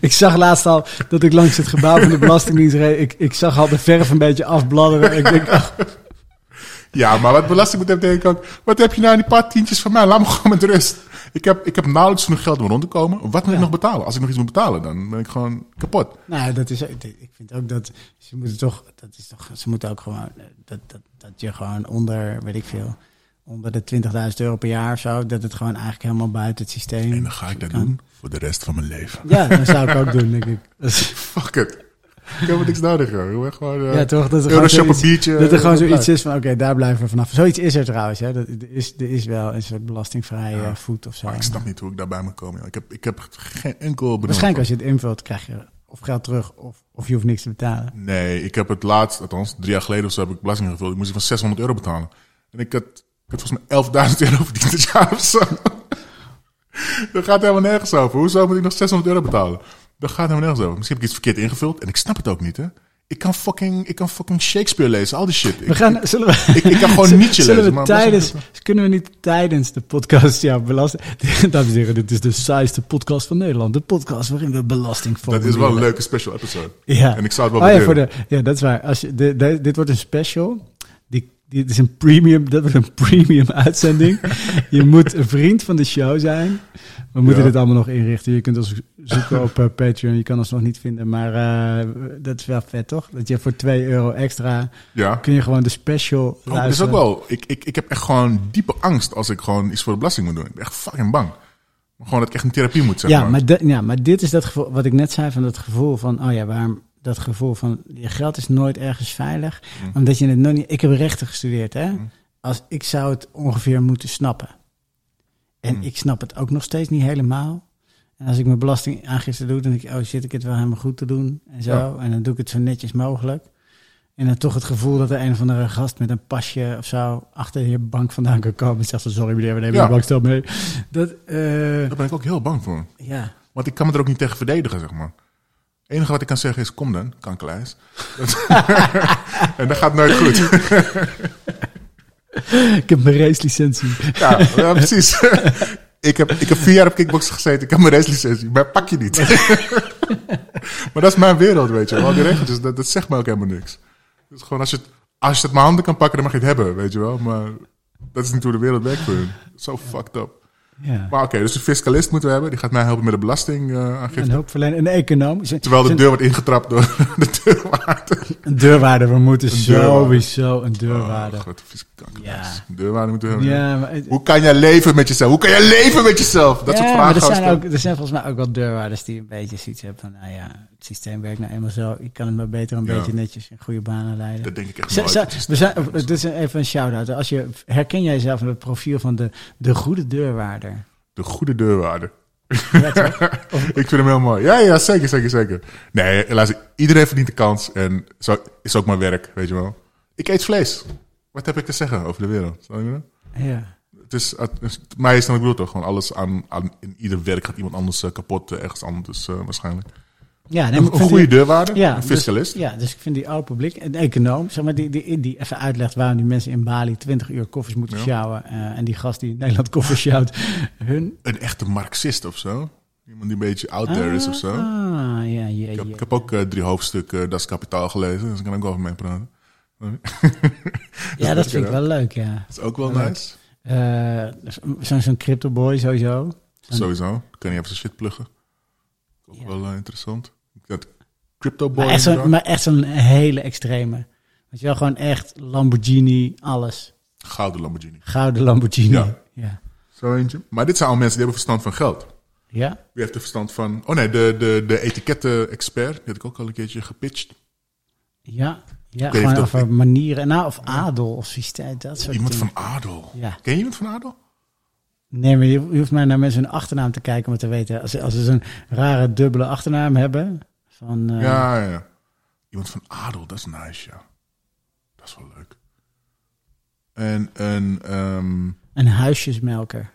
Ik zag laatst al dat ik langs het gebouw van de Belastingdienst reed. Ik, ik zag al de verf een beetje afbladderen. Ik denk, ach, Ja, maar wat belasting betreft denk ik ook... Wat heb je nou aan die paar tientjes van mij? Laat me gewoon met rust. Ik heb, ik heb nauwelijks genoeg geld om rond te komen. Wat moet ik nog betalen? Als ik nog iets moet betalen, dan ben ik gewoon kapot. nou, dat is, ik vind ook dat ze moeten toch, dat is toch, ze moeten ook gewoon, eh, dat, dat, dat je gewoon onder, weet ik veel, onder de 20.000 euro per jaar of zo, dat het gewoon eigenlijk helemaal buiten het systeem. En dan ga ik dat kan. doen voor de rest van mijn leven. Ja, dat zou ik ook doen, denk ik. Fuck it. Ik heb er niks nodig, ben gewoon... eh, ja, toch? Dat er gewoon zoiets, biertje. dat er gewoon eh, zoiets is van, oké, daar blijven we vanaf. Zoiets is er trouwens, hè. Dat, er, is, er is wel een soort belastingvrije Ja. voet of zo. Maar ik snap niet hoe ik daarbij moet komen. Ik heb, ik heb geen enkel benul. Waarschijnlijk als je het invult, krijg je of geld terug of, of je hoeft niks te betalen. Nee, ik heb het laatst, althans drie jaar geleden of zo, heb ik belasting gevuld. Ik moest van 600 euro betalen. En ik had, had volgens mij 11.000 euro verdiend dit jaar of zo. Dat gaat helemaal nergens over. Hoezo moet ik nog 600 euro betalen? Dat gaat helemaal nergens over. Misschien heb ik iets verkeerd ingevuld en ik snap het ook niet, hè. Ik kan fucking, ik kan fucking Shakespeare lezen, al die shit. We Ik, gaan, zullen we, ik, ik kan gewoon Zullen- Nietzsche zullen lezen. we maar tijdens, kunnen we niet tijdens de podcast ja, belasting... Dames en heren, dit is de saaiste podcast van Nederland. De podcast waarin we belasting dat is wel een leuke special episode. Ja. En ik zou het wel oh, ja, voor de, ja, dat is waar. Als je, de, de- dit wordt een special. Dit is een premium, dat wordt een premium uitzending. je moet een vriend van de show zijn. We moeten Ja. dit allemaal nog inrichten. Je kunt ons zoeken op eh, Patreon. Je kan ons nog niet vinden. Maar eh, dat is wel vet, toch? Dat je voor 2 euro extra... Ja. kun je gewoon de special Oh, dat is ook wel. Ik, ik, ik heb echt gewoon diepe angst als ik gewoon iets voor de belasting moet doen. Ik ben echt fucking bang. Gewoon dat ik echt een therapie moet, zeg ja, maar. maar, ja, maar dit is dat gevoel, wat ik net zei van dat gevoel van, oh ja, waarom dat gevoel van je geld is nooit ergens veilig, Mm. omdat je het nog niet. Ik heb rechten gestudeerd, hè? Als ik zou het ongeveer moeten snappen, en Mm. ik snap het ook nog steeds niet helemaal. En als ik mijn belastingaangifte doe, dan denk ik, oh zit ik het wel helemaal goed te doen en zo, Ja. en dan doe ik het zo netjes mogelijk. En dan toch het gevoel dat er een of andere gast met een pasje of zo achter je bank vandaan kan komen en zegt van, sorry meneer, we nemen Ja. de bankstel mee. Dat, eh, Daar ben ik ook heel bang voor. ja. Want ik kan me er ook niet tegen verdedigen, zeg maar. Het enige wat ik kan zeggen is, kom dan, kankerlijs. En dat gaat nooit goed. Ik heb mijn racelicentie. ja, ja, precies. ik, heb, ik heb vier jaar op kickboksen gezeten. Ik heb mijn racelicentie. Maar pak je niet. maar dat is mijn wereld, weet je wel. Die regeltjes, dat, dat zegt me ook helemaal niks. Dus gewoon als je, het, als je het met handen kan pakken, dan mag je het hebben, weet je wel. Maar dat is niet hoe de wereld werkt voor hun. Zo fucked up. Ja. Maar oké, dus een fiscalist moeten we hebben. Die gaat mij helpen met de belastingaangifte. Een hulpverlener, een econoom. Terwijl de deur wordt ingetrapt door de deurwaarder. Een deurwaarder, we moeten deurwaarder. sowieso een deurwaarder. Oh, grote fiscalist. Ja. Een deurwaarder moeten we hebben. ja, maar, het- Hoe kan jij leven met jezelf? Hoe kan jij leven met jezelf? Dat ja, soort maar vragen er gaan we zijn, ook, er zijn volgens mij ook wel deurwaarders die een beetje zoiets hebben van, nou ja, het systeem werkt nou eenmaal zo. Ik kan het maar beter een Ja. beetje netjes in goede banen leiden. Dat denk ik echt Zo- we zijn, dit is even een shout-out. Als je, herken jij jezelf in het profiel van de, de goede deurwaarder? De goede deurwaarder. Ja? Ik vind hem heel mooi. Ja, ja, zeker, zeker, zeker. Nee, luister, iedereen verdient de kans. En zo is ook mijn werk, weet je wel. Ik eet vlees. Wat heb ik te zeggen over de wereld? Ja. Het is, het mij is dan ook bedoeld toch? Gewoon alles aan, aan, in ieder werk gaat iemand anders eh, kapot, eh, ergens anders eh, waarschijnlijk. Ja, nee, Een, goede deurwaarder, Ja, een dus- fiscalist. ja, dus ik vind die oude publiek, een econoom, zeg maar, die, die, die even uitlegt waarom die mensen in Bali 20 uur koffers moeten Ja. sjouwen. eh, en die gast die in Nederland koffers sjouwt, hun... Een echte marxist of zo. Iemand die een beetje out there is of zo. Ah, ja, ja, Ik heb, ik heb ook eh, drie hoofdstukken uh, Das Kapitaal gelezen, dus ik kan ook over mee praten. Ja, dat vind ik wel leuk, ja. Dat is ook wel Leuk. nice. Eh, Zo'n zo'n crypto boy sowieso. Sowieso. Kan je even zijn shit pluggen. Ook Ja. wel interessant. Dat Crypto Boy. Maar echt zo'n maar echt zo'n hele extreme. Weet je wel, gewoon echt Lamborghini, alles. Gouden Lamborghini. Gouden Lamborghini. Ja. Ja. Zo eentje. Maar dit zijn al mensen die hebben verstand van geld. Ja? Wie heeft er verstand van... Oh nee, de, de, de etiketten-expert. Die had ik ook al een keertje gepitcht. Ja. Ja, gewoon over manieren. Nou, of adel of systeem, dat soort Iemand dingen. van adel. Ja. Ken je iemand van adel? Nee, maar je, hoeft maar naar mensen hun achternaam te kijken om te weten. Als, ze- als ze zo'n rare dubbele achternaam hebben. Van, eh, Ja, ja. Iemand van adel, dat is nice, ja. Dat is wel leuk. En een... ehm, Een huisjesmelker.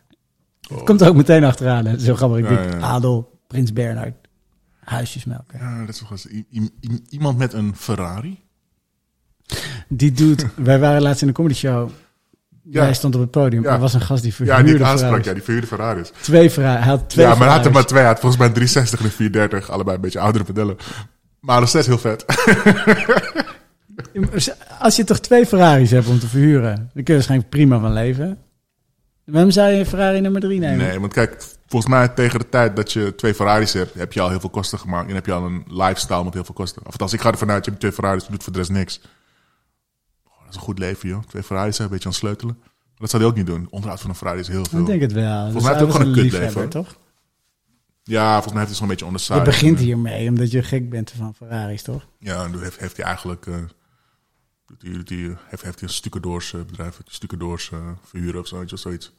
oh, komt er ook meteen achteraan. hè. Zo grappig. Ik Ja, denk, ja. Adel, Prins Bernhard. Huisjesmelker. Ja, dat is wel eens iemand met een Ferrari. Die doet... wij waren laatst in de comedy show. Ja. Hij stond op het podium. Ja. Er was een gast die verhuurde Ja, die aansprak. Ferraris. Ja, die verhuurde Ferraris. Twee Ferrari. Hij had twee ja, maar hij had er maar Ferraris. twee. Hij had volgens mij een 360 en een 430. Allebei een beetje oudere modellen. Maar nog steeds heel vet. Als je toch twee Ferraris hebt om te verhuren, dan kun je waarschijnlijk prima van leven. Waarom zou je een Ferrari nummer drie nemen? Nee, want kijk, volgens mij tegen de tijd dat je twee Ferraris hebt, heb je al heel veel kosten gemaakt. En heb je al een lifestyle met heel veel kosten. Of althans, ik ga ervan uit, je hebt twee Ferraris, je doet voor de rest niks. Is een goed leven, joh. Twee Ferraris hebben, een beetje aan het sleutelen. Maar dat zou hij ook niet doen. Onderhoud van een Ferrari is heel veel. Ik denk het wel. Volgens mij heeft ook gewoon een kutleven, liefhebber, toch? Ja, volgens mij heeft hij zo'n beetje Je onderside. begint hiermee omdat je gek bent van Ferraris, toch? Ja, en heeft, heeft hij eigenlijk... eh hij, doet hij, heeft, heeft hij een stucadoors eh, bedrijf, stucadoors eh verhuren of zoiets. Of zoiets.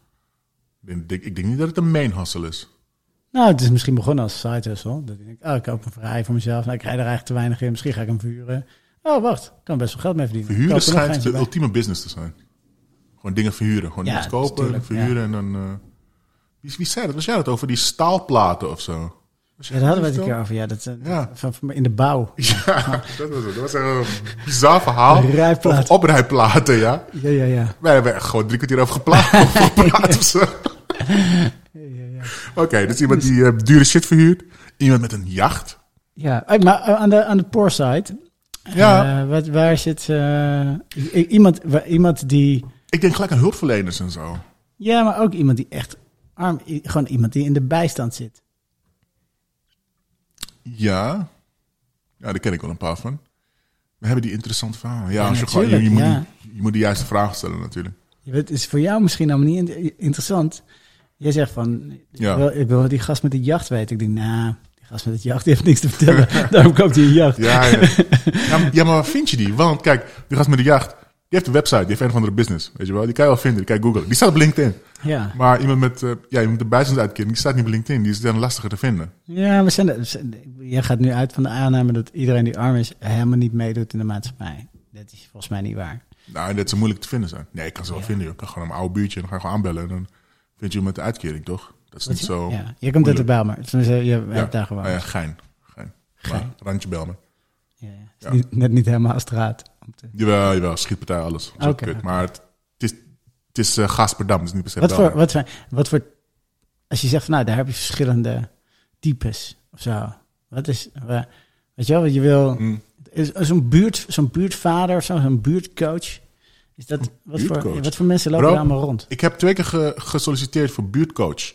Ik, denk, ik denk niet dat het een main hustle is. Nou, het is misschien begonnen als side hustle. Dat ik denk, oh, ik koop een Ferrari voor mezelf. Nou, ik rijd er eigenlijk te weinig in. Misschien ga ik hem verhuren. Oh, wacht. Ik kan best wel geld mee verdienen. Verhuren er schijnt de bij. ultieme business te zijn. Gewoon dingen verhuren. Gewoon Ja, iets kopen, tuurlijk, verhuren en dan... eh wie, wie zei dat? Was jij dat over die staalplaten of zo? Was Ja, daar hadden we het een keer over. Ja, dat, eh, Ja. Van, van in de bouw. Ja, dat was het. Dat was een bizar verhaal. Rijplaten. Oprijplaten, ja. Ja, ja, ja. Wij hebben echt gewoon drie kwartier over geplaatst. over gepraat of zo. ja, ja, ja. Oké, dus iemand die eh, dure shit verhuurt. Iemand met een jacht. Ja, maar aan de, aan de poor side. Ja. eh, wat, waar zit eh, iemand, iemand die. Ik denk gelijk aan hulpverleners en zo. Ja, maar ook iemand die echt arm. Gewoon iemand die in de bijstand zit. Ja. Ja, daar ken ik wel een paar van. We hebben die interessante verhalen. Ja, Ja, als je, gewoon, je, moet die, je moet de juiste vragen stellen natuurlijk. Het is voor jou misschien allemaal niet in- interessant. Jij zegt van. Ja. Ik, wil, ik wil die gast met de jacht weten. Ik denk, nou, gast met het jacht heeft niks te vertellen. Daarom koopt hij een jacht. Ja, ja. ja, maar- ja, maar waar vind je die? Want kijk, die gast met de jacht, die heeft een website, die heeft een of andere business. Weet je wel? Die kan je wel vinden, die kan je googlen. Die staat op LinkedIn. Ja, Maar iemand met, eh ja, iemand met een bijstandsuitkering, die staat niet op LinkedIn. Die is dan lastiger te vinden. ja we zijn, we zijn- jij gaat nu uit van de aanname dat iedereen die arm is helemaal niet meedoet in de maatschappij. Dat is volgens mij niet waar. Nou, dat ze moeilijk te vinden zijn. Nee, ik kan ze wel Ja. vinden. joh. Ik kan gewoon een oude buurtje en dan ga je gewoon aanbellen. En dan vind je iemand met de uitkering, toch? Dat is niet zo... Ja, je komt uit de Bijlmer. Tenminste, je hebt Ja. daar gewoond. Nou ja, gein. gein. Gein. Maar, randje bel me. Ja, ja. Is Ja. niet- net niet helemaal straat. Om te- Jawel, jawel, schietpartij, alles. Oké, oké. Maar het, het is, het is eh, Gasperdam, is niet per se Wat voor, wat, voor, wat voor... Als je zegt van, nou, daar heb je verschillende types of zo. Wat is... wa- Weet je wel, wat je wil... Is Zo'n buurt, zo'n buurtvader of zo, zo'n buurtcoach. Is dat... Wat voor, wat voor mensen lopen er allemaal rond? Ik heb twee keer ge- gesolliciteerd voor buurtcoach.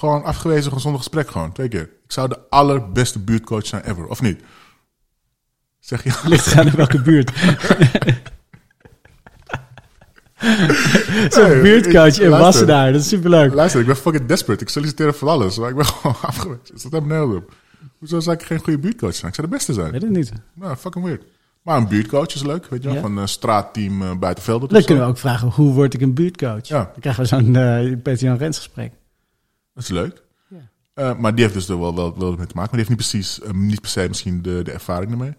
Gewoon afgewezen, gewoon zonder gesprek gewoon. Twee keer. Ik zou de allerbeste buurtcoach zijn ever, of niet? Zeg je? Ligt aan in welke buurt. Zo'n Nee, buurtcoach ik- in. Wassenaar, dat is superleuk. Luister, ik ben fucking desperate. Ik solliciteer voor alles, maar ik ben gewoon afgewezen. Is dat helemaal nergens op? Hoezo zou ik geen goede buurtcoach zijn? Ik zou de beste zijn. Weet het niet. Nou, fucking weird. Maar een buurtcoach is leuk, weet je wel? Ja. Van een straatteam uh, buitenvelden. Dan kunnen we ook vragen, hoe word ik een buurtcoach? Ja. Dan krijgen we zo'n eh Peter Jan Rens gesprek. Dat is leuk. Ja. Eh, maar die heeft dus er wel, wel, wel mee te maken. Maar die heeft niet precies, eh, niet per se misschien de, de ervaring ermee.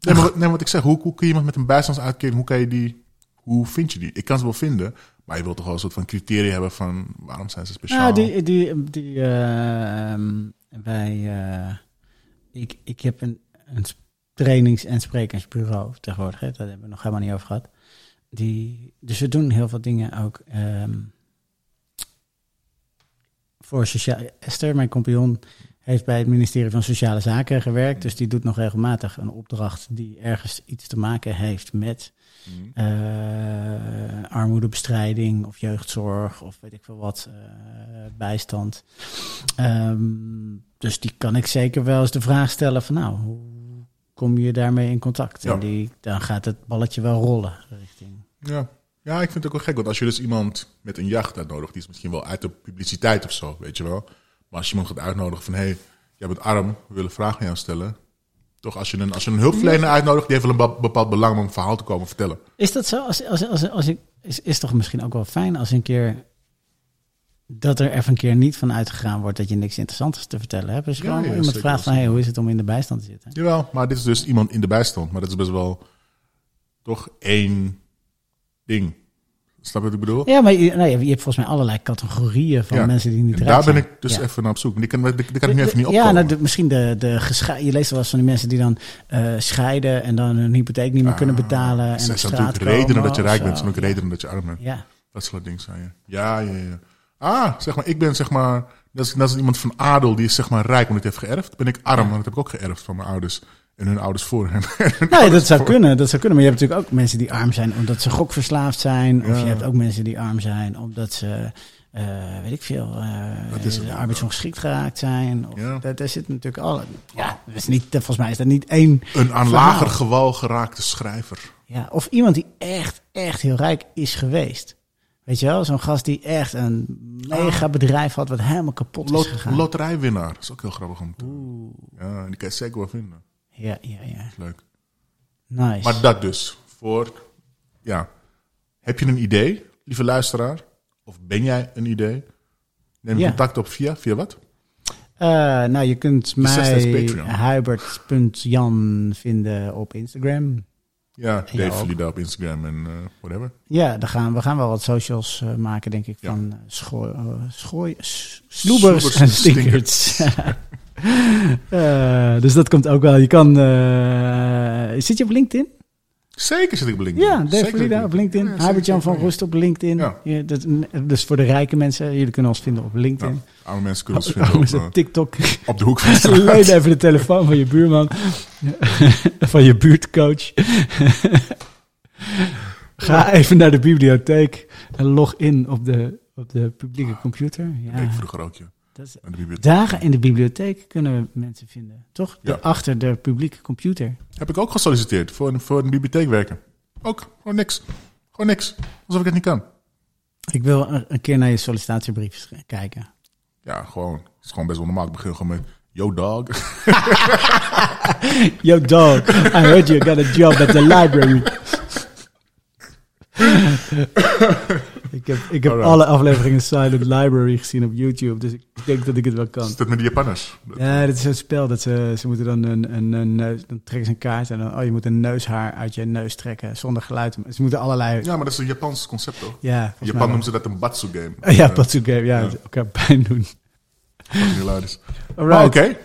Nee, maar, wat- nee, wat ik zeg, hoe, hoe kun je iemand met een bijstandsuitkering, hoe kan je die, hoe vind je die? Ik kan ze wel vinden, maar je wilt toch wel een soort van criteria hebben van waarom zijn ze speciaal? Nou, die, die, die eh, ehm, wij, eh, ik, ik heb een, een trainings- en sprekersbureau tegenwoordig. Hè, daar hebben we nog helemaal niet over gehad. Die, dus we doen heel veel dingen ook ehm, voor sociaal. Esther, mijn compagnon, heeft bij het ministerie van Sociale Zaken gewerkt. Dus die doet nog regelmatig een opdracht die ergens iets te maken heeft met Mhm. eh, armoedebestrijding of jeugdzorg of weet ik veel wat, eh, bijstand. Ehm, dus die kan ik zeker wel eens de vraag stellen van nou, hoe kom je daarmee in contact? Ja. En die, dan gaat het balletje wel rollen richting. Ja. Ja, ik vind het ook wel gek, want als je dus iemand met een jacht uitnodigt, die is misschien wel uit de publiciteit of zo, weet je wel. Maar als je iemand gaat uitnodigen van, hé, hey, jij bent arm, we willen vragen aan jou stellen. Toch, als je een, als je een hulpverlener uitnodigt, die heeft wel een be- bepaald belang om een verhaal te komen vertellen. Is dat zo? Als, als, als, als ik, is, is toch misschien ook wel fijn als een keer dat er even een keer niet van uitgegaan wordt dat je niks interessants te vertellen hebt. Dus gewoon ja, iemand vraagt van, hey, hoe is het om in de bijstand te zitten? Jawel, maar dit is dus iemand in de bijstand. Maar dat is best wel toch één ding. Snap je wat ik bedoel? Ja, maar je, nou, je hebt volgens mij allerlei categorieën van Ja. mensen die niet En daar ben ik dus Ja. even naar op zoek. Die kan, die, die kan ik nu even niet opkomen. Ja, nou, de- misschien de, de geschei- Je leest wel eens van die mensen die dan eh, scheiden en dan hun hypotheek niet meer kunnen betalen. En Er op zijn natuurlijk redenen komen dat je rijk bent. Zijn ook redenen dat je arm bent. Ja. Dat soort dingen zijn ja. Ja, ja, ja. Ah, zeg maar, ik ben zeg maar... Dat is, dat is iemand van adel die is zeg maar rijk, want ik heeft geërfd. Ben ik arm, want dat heb ik ook geërfd van mijn ouders. En hun ouders voor. Nee, dat zou kunnen. Dat zou kunnen. Maar je hebt natuurlijk ook mensen die arm zijn omdat ze gokverslaafd zijn. Of Ja. je hebt ook mensen die arm zijn omdat ze, eh, weet ik veel, Dat ook. arbeidsongeschikt geraakt zijn. Of, Ja. daar, daar zit natuurlijk alle. Ja, dat is niet, volgens mij is dat niet één. Een aan verhaal. lager gewal geraakte schrijver. Ja, of iemand die echt, echt heel rijk is geweest. Weet je wel, zo'n gast die echt een mega bedrijf had wat helemaal kapot is Lot, gegaan. loterijwinnaar. Dat is ook heel grappig om te doen. Ja, die kan je zeker wel vinden. Ja, ja, ja. Leuk. Nice. Maar dat dus. Voor, ja. Heb je een idee, lieve luisteraar? Of ben jij een idee? Neem Ja. contact op via, via wat? Eh, nou, je kunt De mij hubert.jan vinden op Instagram. Ja, Ja, Dave. Valida op Instagram en eh, whatever. Ja, dan gaan, we gaan wel wat socials eh, maken, denk ik, Ja. van schooi, eh, schooi, s- sloebers Sloebers en en stinkers. Eh, dus dat komt ook wel. Je kan... eh, zit je op LinkedIn? Zeker zit ik op LinkedIn. Ja, Dave zit op LinkedIn. Ja, van Roest op LinkedIn. Ja. Ja, dat, dus voor de rijke mensen, jullie kunnen ons vinden op LinkedIn. Arme mensen kunnen ons vinden op, eh, TikTok. op de hoek van de straat. Even de telefoon van je buurman. van je buurtcoach. Ga even naar de bibliotheek en log in op de, op de publieke computer. Ja, ik vroeger ook, ja. Dat is, Aan de bibliotheek. dagen in de bibliotheek kunnen we mensen vinden, toch? Ja. achter de publieke computer. Heb ik ook gesolliciteerd voor een, voor een bibliotheek werken. Ook, gewoon niks. Gewoon niks. Alsof ik het niet kan. Ik wil een, keer naar je sollicitatiebrief kijken. Ja, gewoon. Het is gewoon best wel normaal. Ik begin gewoon met, yo dog. Yo dog, I heard you got a job at the library. ik heb, ik heb Alright. alle afleveringen Silent Library gezien op YouTube, dus ik denk dat ik het wel kan. Is dat met die Japanners? Dat- Ja, dit is zo'n spel dat ze, ze moeten dan een, een, een neus, dan trekken ze een kaart en dan, oh, je moet een neushaar uit je neus trekken zonder geluid. Ze moeten allerlei, Ja, maar dat is een Japans concept toch? ja, In Japan noemen ze dat een batsu game. Ja, Patsu Game, ja, Ja. elkaar pijn doen. Hilarisch. Alright. Oké,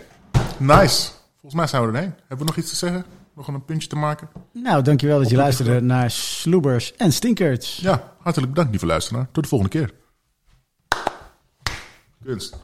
nice. Volgens mij zijn we erheen. Hebben we nog iets te zeggen? Nog een puntje te maken? Nou, dankjewel dat je luisterde naar Sloebers en Stinkers. Ja, hartelijk bedankt lieve luisteraar. Tot de volgende keer. Kunst.